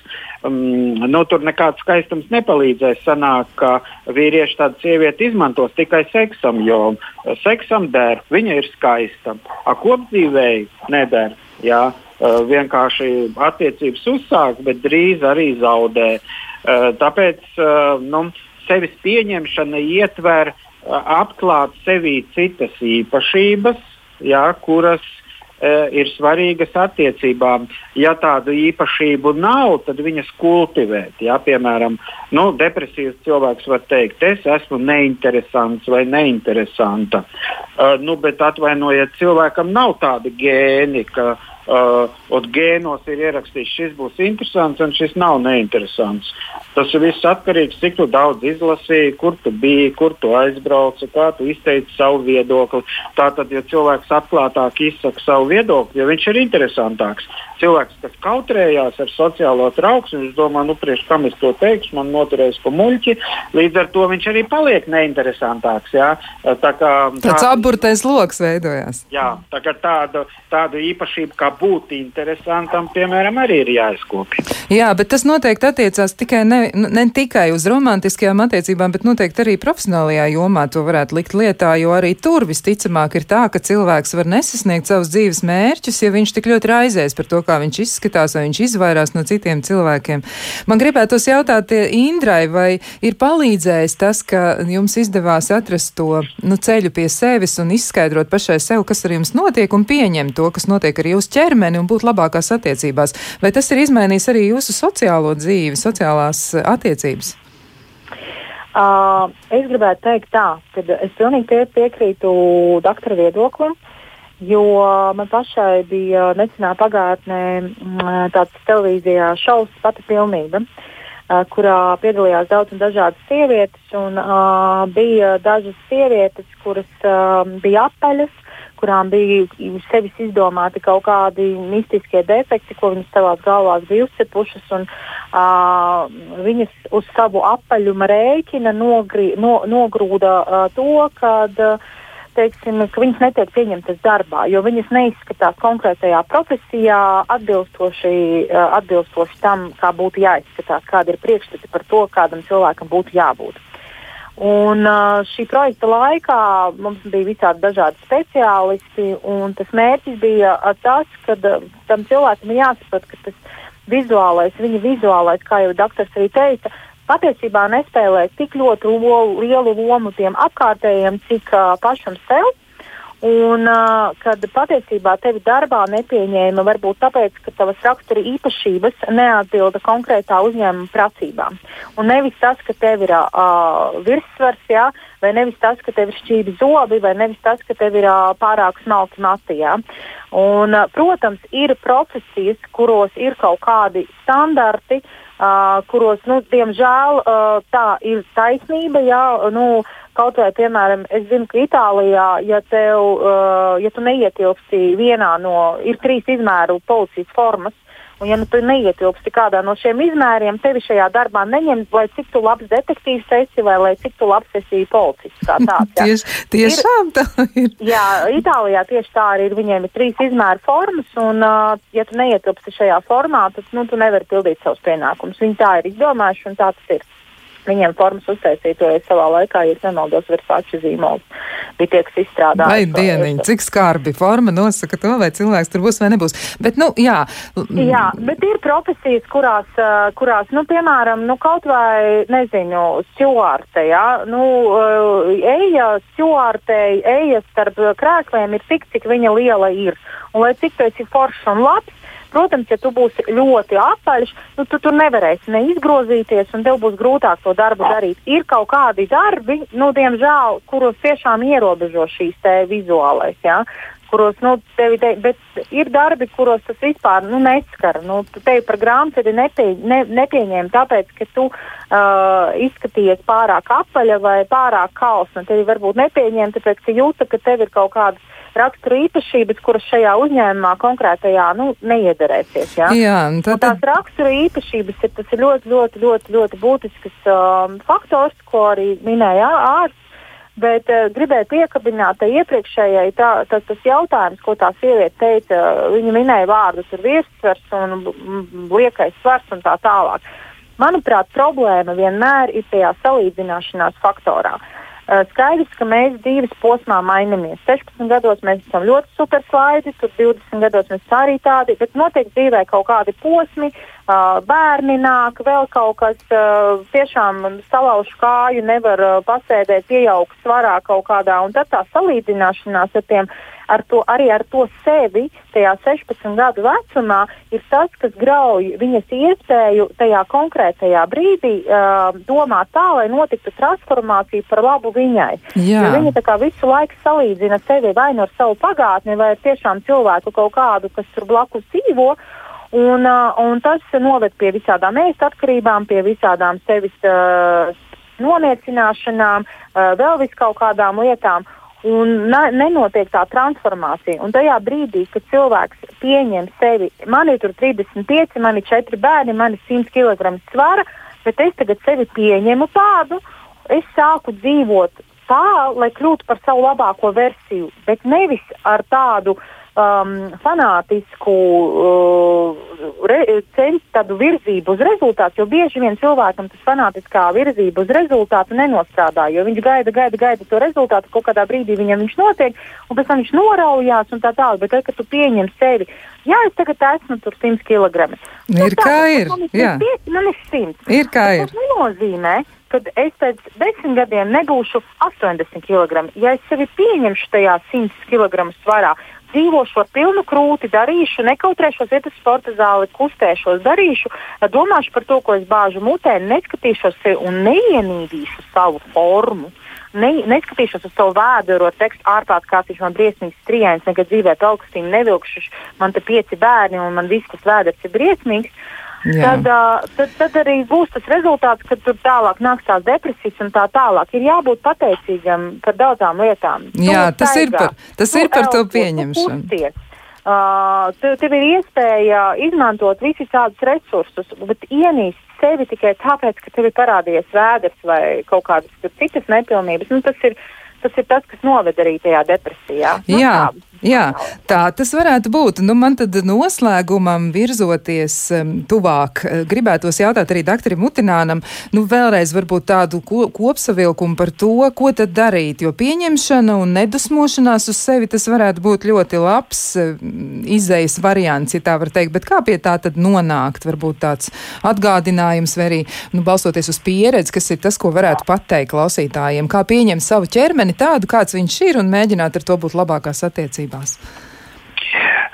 Um, nu, tur nekāds skaistums nepalīdzēs. Sanāk, ka vīrieši tādu sievieti izmantos tikai seksam, jo seksam der, viņa ir skaista. Kopdzīvēji neder. Jā. Uh, vienkārši attiecības uzsāk, bet drīz arī zaudē. Uh, tāpēc uh, nu, sevis pieņemšana ietver uh, atklāt sevī citas īpašības, jā, kuras ir svarīgas attiecībām. Ja tādu īpašību nav, tad viņas kultivēt. Ja? Piemēram, nu, depresīvs cilvēks var teikt, es esmu neinteresants vai neinteresanta. Uh, nu, bet atvainojiet, cilvēkam nav tādi gēni, ka uh, gēnos ir ierakstīts, šis būs interesants un šis nav neinteresants. Tas viss atkarīgs no tā, cik daudz izlasīji, kur tu biji, kur tu aizbrauci, kā tu izteici savu viedokli. Tātad, ja cilvēks atklātāk izsaka savu viedokli, jo viņš ir interesantāks, cilvēks, kas kautrējās ar sociālo trauksmi, viņš domā, nu, priekš kam es to teikšu, man noturēs pa muļķi, līdz ar to viņš arī paliek neinteresantāks. Jā. Tā kā, Tāds tā, apburtais lokus veidojās. Jā, tā kā tādu, tādu īpašību kā būt interesantam, piemēram, arī ir jāizkopja. Jā, bet tas noteikti attiecās tikai ne, ne tikai uz romantiskajām attiecībām, bet noteikti arī profesionālajā jomā to varētu likt lietā, jo arī tur visticamāk ir tā, ka cilvēks var nesasniegt savus dzīves mērķus, ja viņš tik ļoti raizēs par to, kā viņš izskatās, vai viņš izvairās no citiem cilvēkiem. Man gribētos jautāt Indrai, vai ir palīdzējis tas, ka jums izdevās atrast to nu, ceļu pie sevis un izskaidrot pašai sev, kas ar jums notiek, un pieņemt to, kas notiek ar jūsu ķermeni un būt labākās attiecībās. Vai tas ir izmainījis arī jūsu sociālo dzīvi, sociālās attiecības? Uh, es gribētu teikt tā, ka es pilnīgi pie, piekrītu doktora viedoklim. Jo man pašai bija nesenā pagātnē tāds televīzijā šovs pati pilnība, kurā piedalījās daudz un dažādas sievietes. Un, uh, bija dažas sievietes, kuras uh, bija apaļas, kurām bija sevis izdomāti kaut kādi mistiskie defekti, ko viņas savā galvā bija uzcepušas. Un, uh, viņas uz savu apaļuma rēķina nogri, no, nogrūda uh, to, ka uh, teiksim, ka viņas netiek pieņemtas darbā, jo viņas neizskatās konkrētajā profesijā atbilstoši, eh, atbilstoši tam, kā būtu jāizskatās, kāda ir priekšstati par to, kādam cilvēkam būtu jābūt. Un uh, šī projekta laikā mums bija visādi dažādi speciālisti, un tas mērķis bija tas, ka uh, tam cilvēkam ir jāsaprot, ka tas vizuālais, viņa vizuālais, kā jau doktors arī teica, patiesībā nespēlē tik ļoti lo, lielu lomu tiem apkārtējiem, cik uh, pašam sev. Un uh, kad patiesībā tevi darbā nepieņēma, varbūt tāpēc, ka tavas rakstura īpašības neatbilda konkrētā uzņēmuma prasībām. Un nevis tas, ka tev ir uh, virssvars, jā, vai nevis tas, ka tev ir šķīvi zobi, vai nevis tas, ka tev ir uh, pārāk smalki matījā. Un, uh, protams, ir profesijas, kuros ir kaut kādi standarti, uh, uh, kuros, nu, diemžēl, uh, tā ir taisnība. Jā, nu, Kaut vai, piemēram, es zinu, ka Itālijā, ja, tev, uh, ja tu neietilpsti vienā no, ir trīs izmēru policijas formas, Un, ja nu, tu neietilpsti kādā no šiem izmēriem, tevi šajā darbā neņem, lai cik tu labs detektīvs esi, vai lai cik tu labs esi policists. Tāds, tieši, tiešām tā ir. Jā, Itālijā tieši tā arī ir. Viņiem ir trīs izmēru formas, un, uh, ja tu neietilpsti šajā formā, tad nu, tu nevari pildīt savus pienākumus. Viņi tā ir izdomājuši, un tā tas ir. Viņiem formas uztaisītoja savā laikā, ja nemaldos, Versace zīmols bija tie, kas izstrādāja. Vai dieniņ, cik skarbi forma nosaka to, vai cilvēks tur būs vai nebūs. Bet, nu, jā. Jā, bet ir profesijas, kurās, kurās nu, piemēram, nu, kaut vai, nezinu, stjuārte, jā, nu, eja stjuārtei, eja starp krēsliem ir tik, cik viņa liela ir. Un lai cik tu esi foršs un labs, Protams, ja tu būsi ļoti apaļš, nu, tu tur nevarēsi neizgrozīties, un tev būs grūtāk to darbu darīt. Ir kaut kādi darbi, nu, diemžēl, kuros tiešām ierobežo šīs vizuālais. Ja? kuros, nu, tevi, te, bet ir darbi, kuros tas vispār nu, neskar. Nu, tevi par grāmatu nepie, ne, nepieņēma tāpēc, ka tu uh, izskatījies pārāk apaļa vai pārāk kausna. Tevi varbūt nepieņēma, tāpēc, ka jūta, ka tev ir kaut kādas rakstura īpašības, kuras šajā uzņēmumā konkrētajā nu, neiederēsies. Ja? Jā, tad... Un tās rakstura īpašības ir, ir ļoti, ļoti, ļoti, ļoti būtisks um, faktors, ko arī minēja ārsts. Bet uh, gribēju piekabināt tai iepriekšējai, tā, tā, tas jautājums, ko tā sieviete teica, viņa minēja vārdus ar virsvars un liekais svars un tā tālāk. Manuprāt, problēma vienmēr ir tajā salīdzināšanās faktorā. Uh, skaidrs, ka mēs dzīves posmā mainamies. 16 gados mēs esam ļoti superslaidi, tur 20 gados mēs arī tādi, bet noteikti dzīvē kaut kādi posmi, uh, bērni nāk, vēl kaut kas uh, tiešām salauž kāju, nevar pasēdēt, iejaukt svarā kaut kādā, un tad tā salīdzināšanās ar tiem ar to, arī ar to sevi tajā 16 gadu vecumā ir tas, kas grauj viņas iespēju tajā konkrētajā brīdī uh, domāt tā, lai notiktu transformācija par labu viņai. Jā. Jo viņa tā kā visu laiku salīdzina sevi vai nu ar savu pagātni, vai ar tiešām cilvēku kaut kādu, kas tur blakus dzīvo. Un, uh, un tas noved pie visādām ēst atkarībām, pie visādām sevis uh, noniecināšanām, uh, vēl vis kaut kādām lietām. Un ne, nenotiek tā transformācija. Un tajā brīdī, kad cilvēks pieņem sevi, man ir 35, man ir 4 bērni, man ir 100 kg svara, bet es tagad sevi pieņemu tādu, es sāku dzīvot tā, lai kļūtu par savu labāko versiju, bet nevis ar tādu uh, um, fanātisku uh, re, ceļu, tādu virzību uz rezultātu, jo bieži vien cilvēkam tas fanātiskā virzība uz rezultātu nenostrādā, jo viņš gaida, gaida, gaida to rezultātu, kaut kādā brīdī viņam viņš notiek, un pēc tam viņš noraujās un tā tālāk, bet tad, kad tu pieņem sevi, jā, es tagad esmu tur 100 kg. Ir kā ir, jā. Man ir 100. Ir kā ir. Tas nenozīmē, kad es pēc desmit gadiem nebūšu 80 kg. Ja es sevi pieņemšu tajā 100 kg svarā, dzīvošu ar pilnu krūti, darīšu, nekautrēšos, iet uz sporta zāli, kustēšos, darīšu, domāšu par to, ko es bāžu mutē, neskatīšos sevi un neienīdīšu savu formu. Ne, neskatīšos uz savu vēduru, ar tekstu ārprāt, kāds viņš man briesmīgs skriens, nekad dzīvē augstīm nevilkšu, man te pieci bērni un man viss tas vēders ir briesmīgs. Tad, uh, tad, tad arī būs tas rezultāts, ka tur tālāk nāks tās depresijas un tā tālāk. Ir jābūt pateicīgam par daudzām lietām. Jā, tu tas, staigā, ir par, tas ir par to pieņemšanu. Kusties. Uh, tev, tev ir iespēja izmantot visus tādus resursus, bet ienīst sevi tikai tāpēc, ka tev ir parādījies vēders vai kaut kādas citas nepilnības. Nu, tas, ir, tas ir tas, kas noved arī tajā depresijā. Nu, Jā. Tā, Jā, tā tas varētu būt. Nu, man tad noslēgumam virzoties um, tuvāk, eh, gribētos jautāt arī doktoram Mutinānam, nu vēlreiz varbūt tādu ko, kopsavilkumu par to, ko tad darīt, jo pieņemšana un nedusmošanās uz sevi tas varētu būt ļoti labs um, izējas variants, ja tā var teikt, bet kā pie tā tad nonākt, varbūt tāds atgādinājums vai arī, nu, balstoties uz pieredzi, kas ir tas, ko varētu pateikt klausītājiem, kā pieņemt savu ķermeni tādu, kāds viņš ir un mēģināt ar to būt labākās attiecības attiecībās?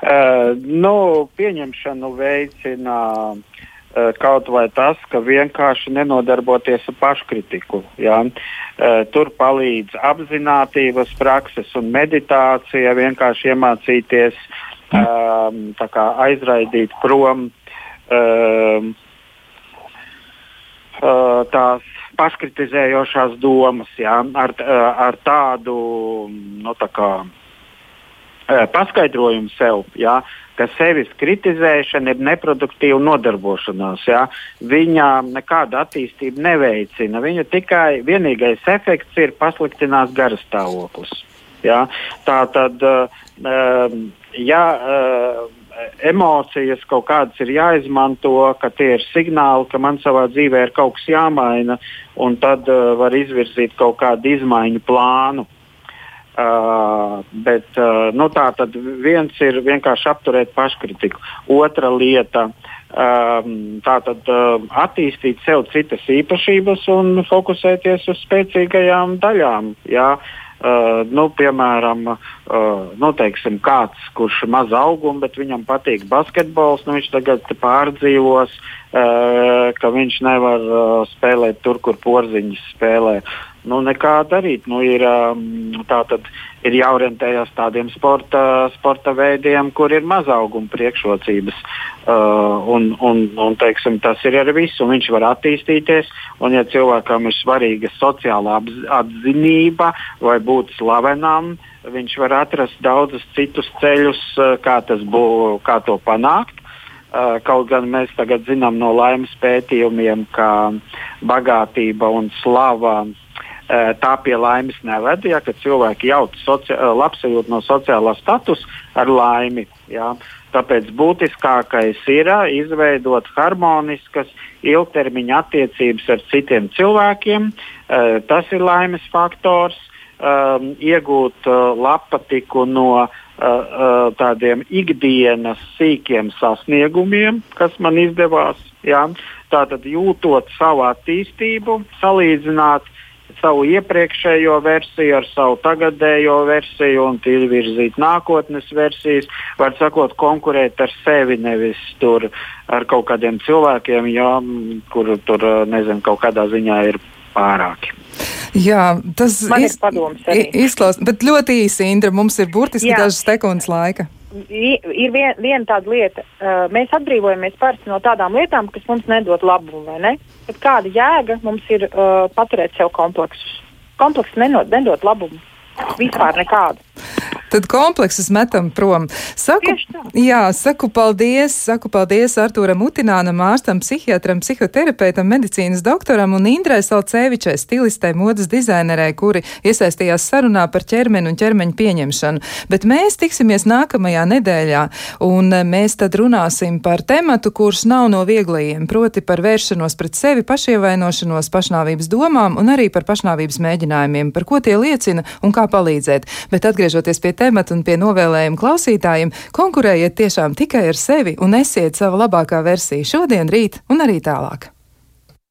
Uh, nu, pieņemšanu veicina uh, kaut vai tas, ka vienkārši nenodarboties ar paškritiku. Ja? Uh, tur palīdz apziņotības prakses un meditācija, vienkārši iemācīties um, aizraidīt prom um, tās paškritizējošās domas, ja? ar, ar tādu nu, tā kā, paskaidrojumu sev, jā, ka sevis kritizēšana ir neproduktīva nodarbošanās. Jā. Viņa nekādu attīstību neveicina. Viņa tikai vienīgais efekts ir pasliktinās garastāvoklis. Jā. Tā tad, ja emocijas kaut kādas ir jāizmanto, ka tie ir signāli, ka man savā dzīvē ir kaut kas jāmaina, un tad var izvirzīt kaut kādu izmaiņu plānu. Uh, bet uh, nu, tā tad viens ir vienkārši apturēt paškritiku. Otra lieta um, - tātad uh, attīstīt sev citas īpašības un fokusēties uz spēcīgajām daļām. Jā. Uh, nu, piemēram, uh, nu, teiksim, kāds, kurš ir maz auguma, bet viņam patīk basketbols, nu, viņš tagad pārdzīvos, uh, ka viņš nevar uh, spēlēt tur, kur porziņš spēlē nu, nekā darīt. Nu, ir, um, tātad, ir jāorientējas tādiem sporta, sporta veidiem, kur ir mazauguma priekšrocības. Uh, un, un, un, teiksim, tas ir arī viss, un viņš var attīstīties. Un, ja cilvēkam ir svarīga sociālā atzinība vai būt slavenam, viņš var atrast daudzus citus ceļus, uh, kā, bū, kā to panākt. Uh, kaut gan mēs tagad zinām no laimes pētījumiem, ka bagātība un slava uh, tā pie laimes neved, ja cilvēki jauc labsajūtu no sociālā statusa ar laimi. Ja. Tāpēc būtiskākais ir izveidot harmoniskas, ilgtermiņa attiecības ar citiem cilvēkiem. Tas ir laimes faktors. Iegūt lapatiku no tādiem ikdienas sīkiem sasniegumiem, kas man izdevās. Ja? Tātad jūtot savu attīstību, salīdzināt savu iepriekšējo versiju, ar savu tagadējo versiju un virzīt nākotnes versijas. Var sakot, konkurēt ar sevi, nevis tur ar kaut kādiem cilvēkiem, jā, kur tur nezinu, kaut kādā ziņā ir pārāki. Jā, tas iz, izklausās, bet ļoti īsi, Indra, mums ir burtiski dažas sekundes laika. Ir vien, viena tāda lieta, uh, mēs atbrīvojamies parasti no tādām lietām, kas mums nedod labumu, ne? Bet kāda jēga mums ir uh, paturēt sev kompleksus? Komplekss nenod, nedod labumu. Vispār nekādu. Tad kompleksus metam prom. Saku, jā, saku paldies, saku paldies Artūram Utinānam, ārstam, psihiatram, psihoterapeitam, medicīnas doktoram un Indrai Salcevičai, stilistei, modas dizainerei, kuri iesaistījās sarunā par ķermeni un ķermeņa pieņemšanu. Bet mēs tiksimies nākamajā nedēļā, un mēs tad runāsim par tematu, kurš nav no vieglajiem, proti par vēršanos pret sevi, pašievainošanos, pašnāvības domām un arī par pašnāvības mēģinājumiem, par ko tie liecina un kā palīdzēt. Bet atgriežoties pie temata un pie novēlējuma klausītājiem, konkurējiet tiešām tikai ar sevi un esiet sava labākā versija šodien, rīt un arī tālāk.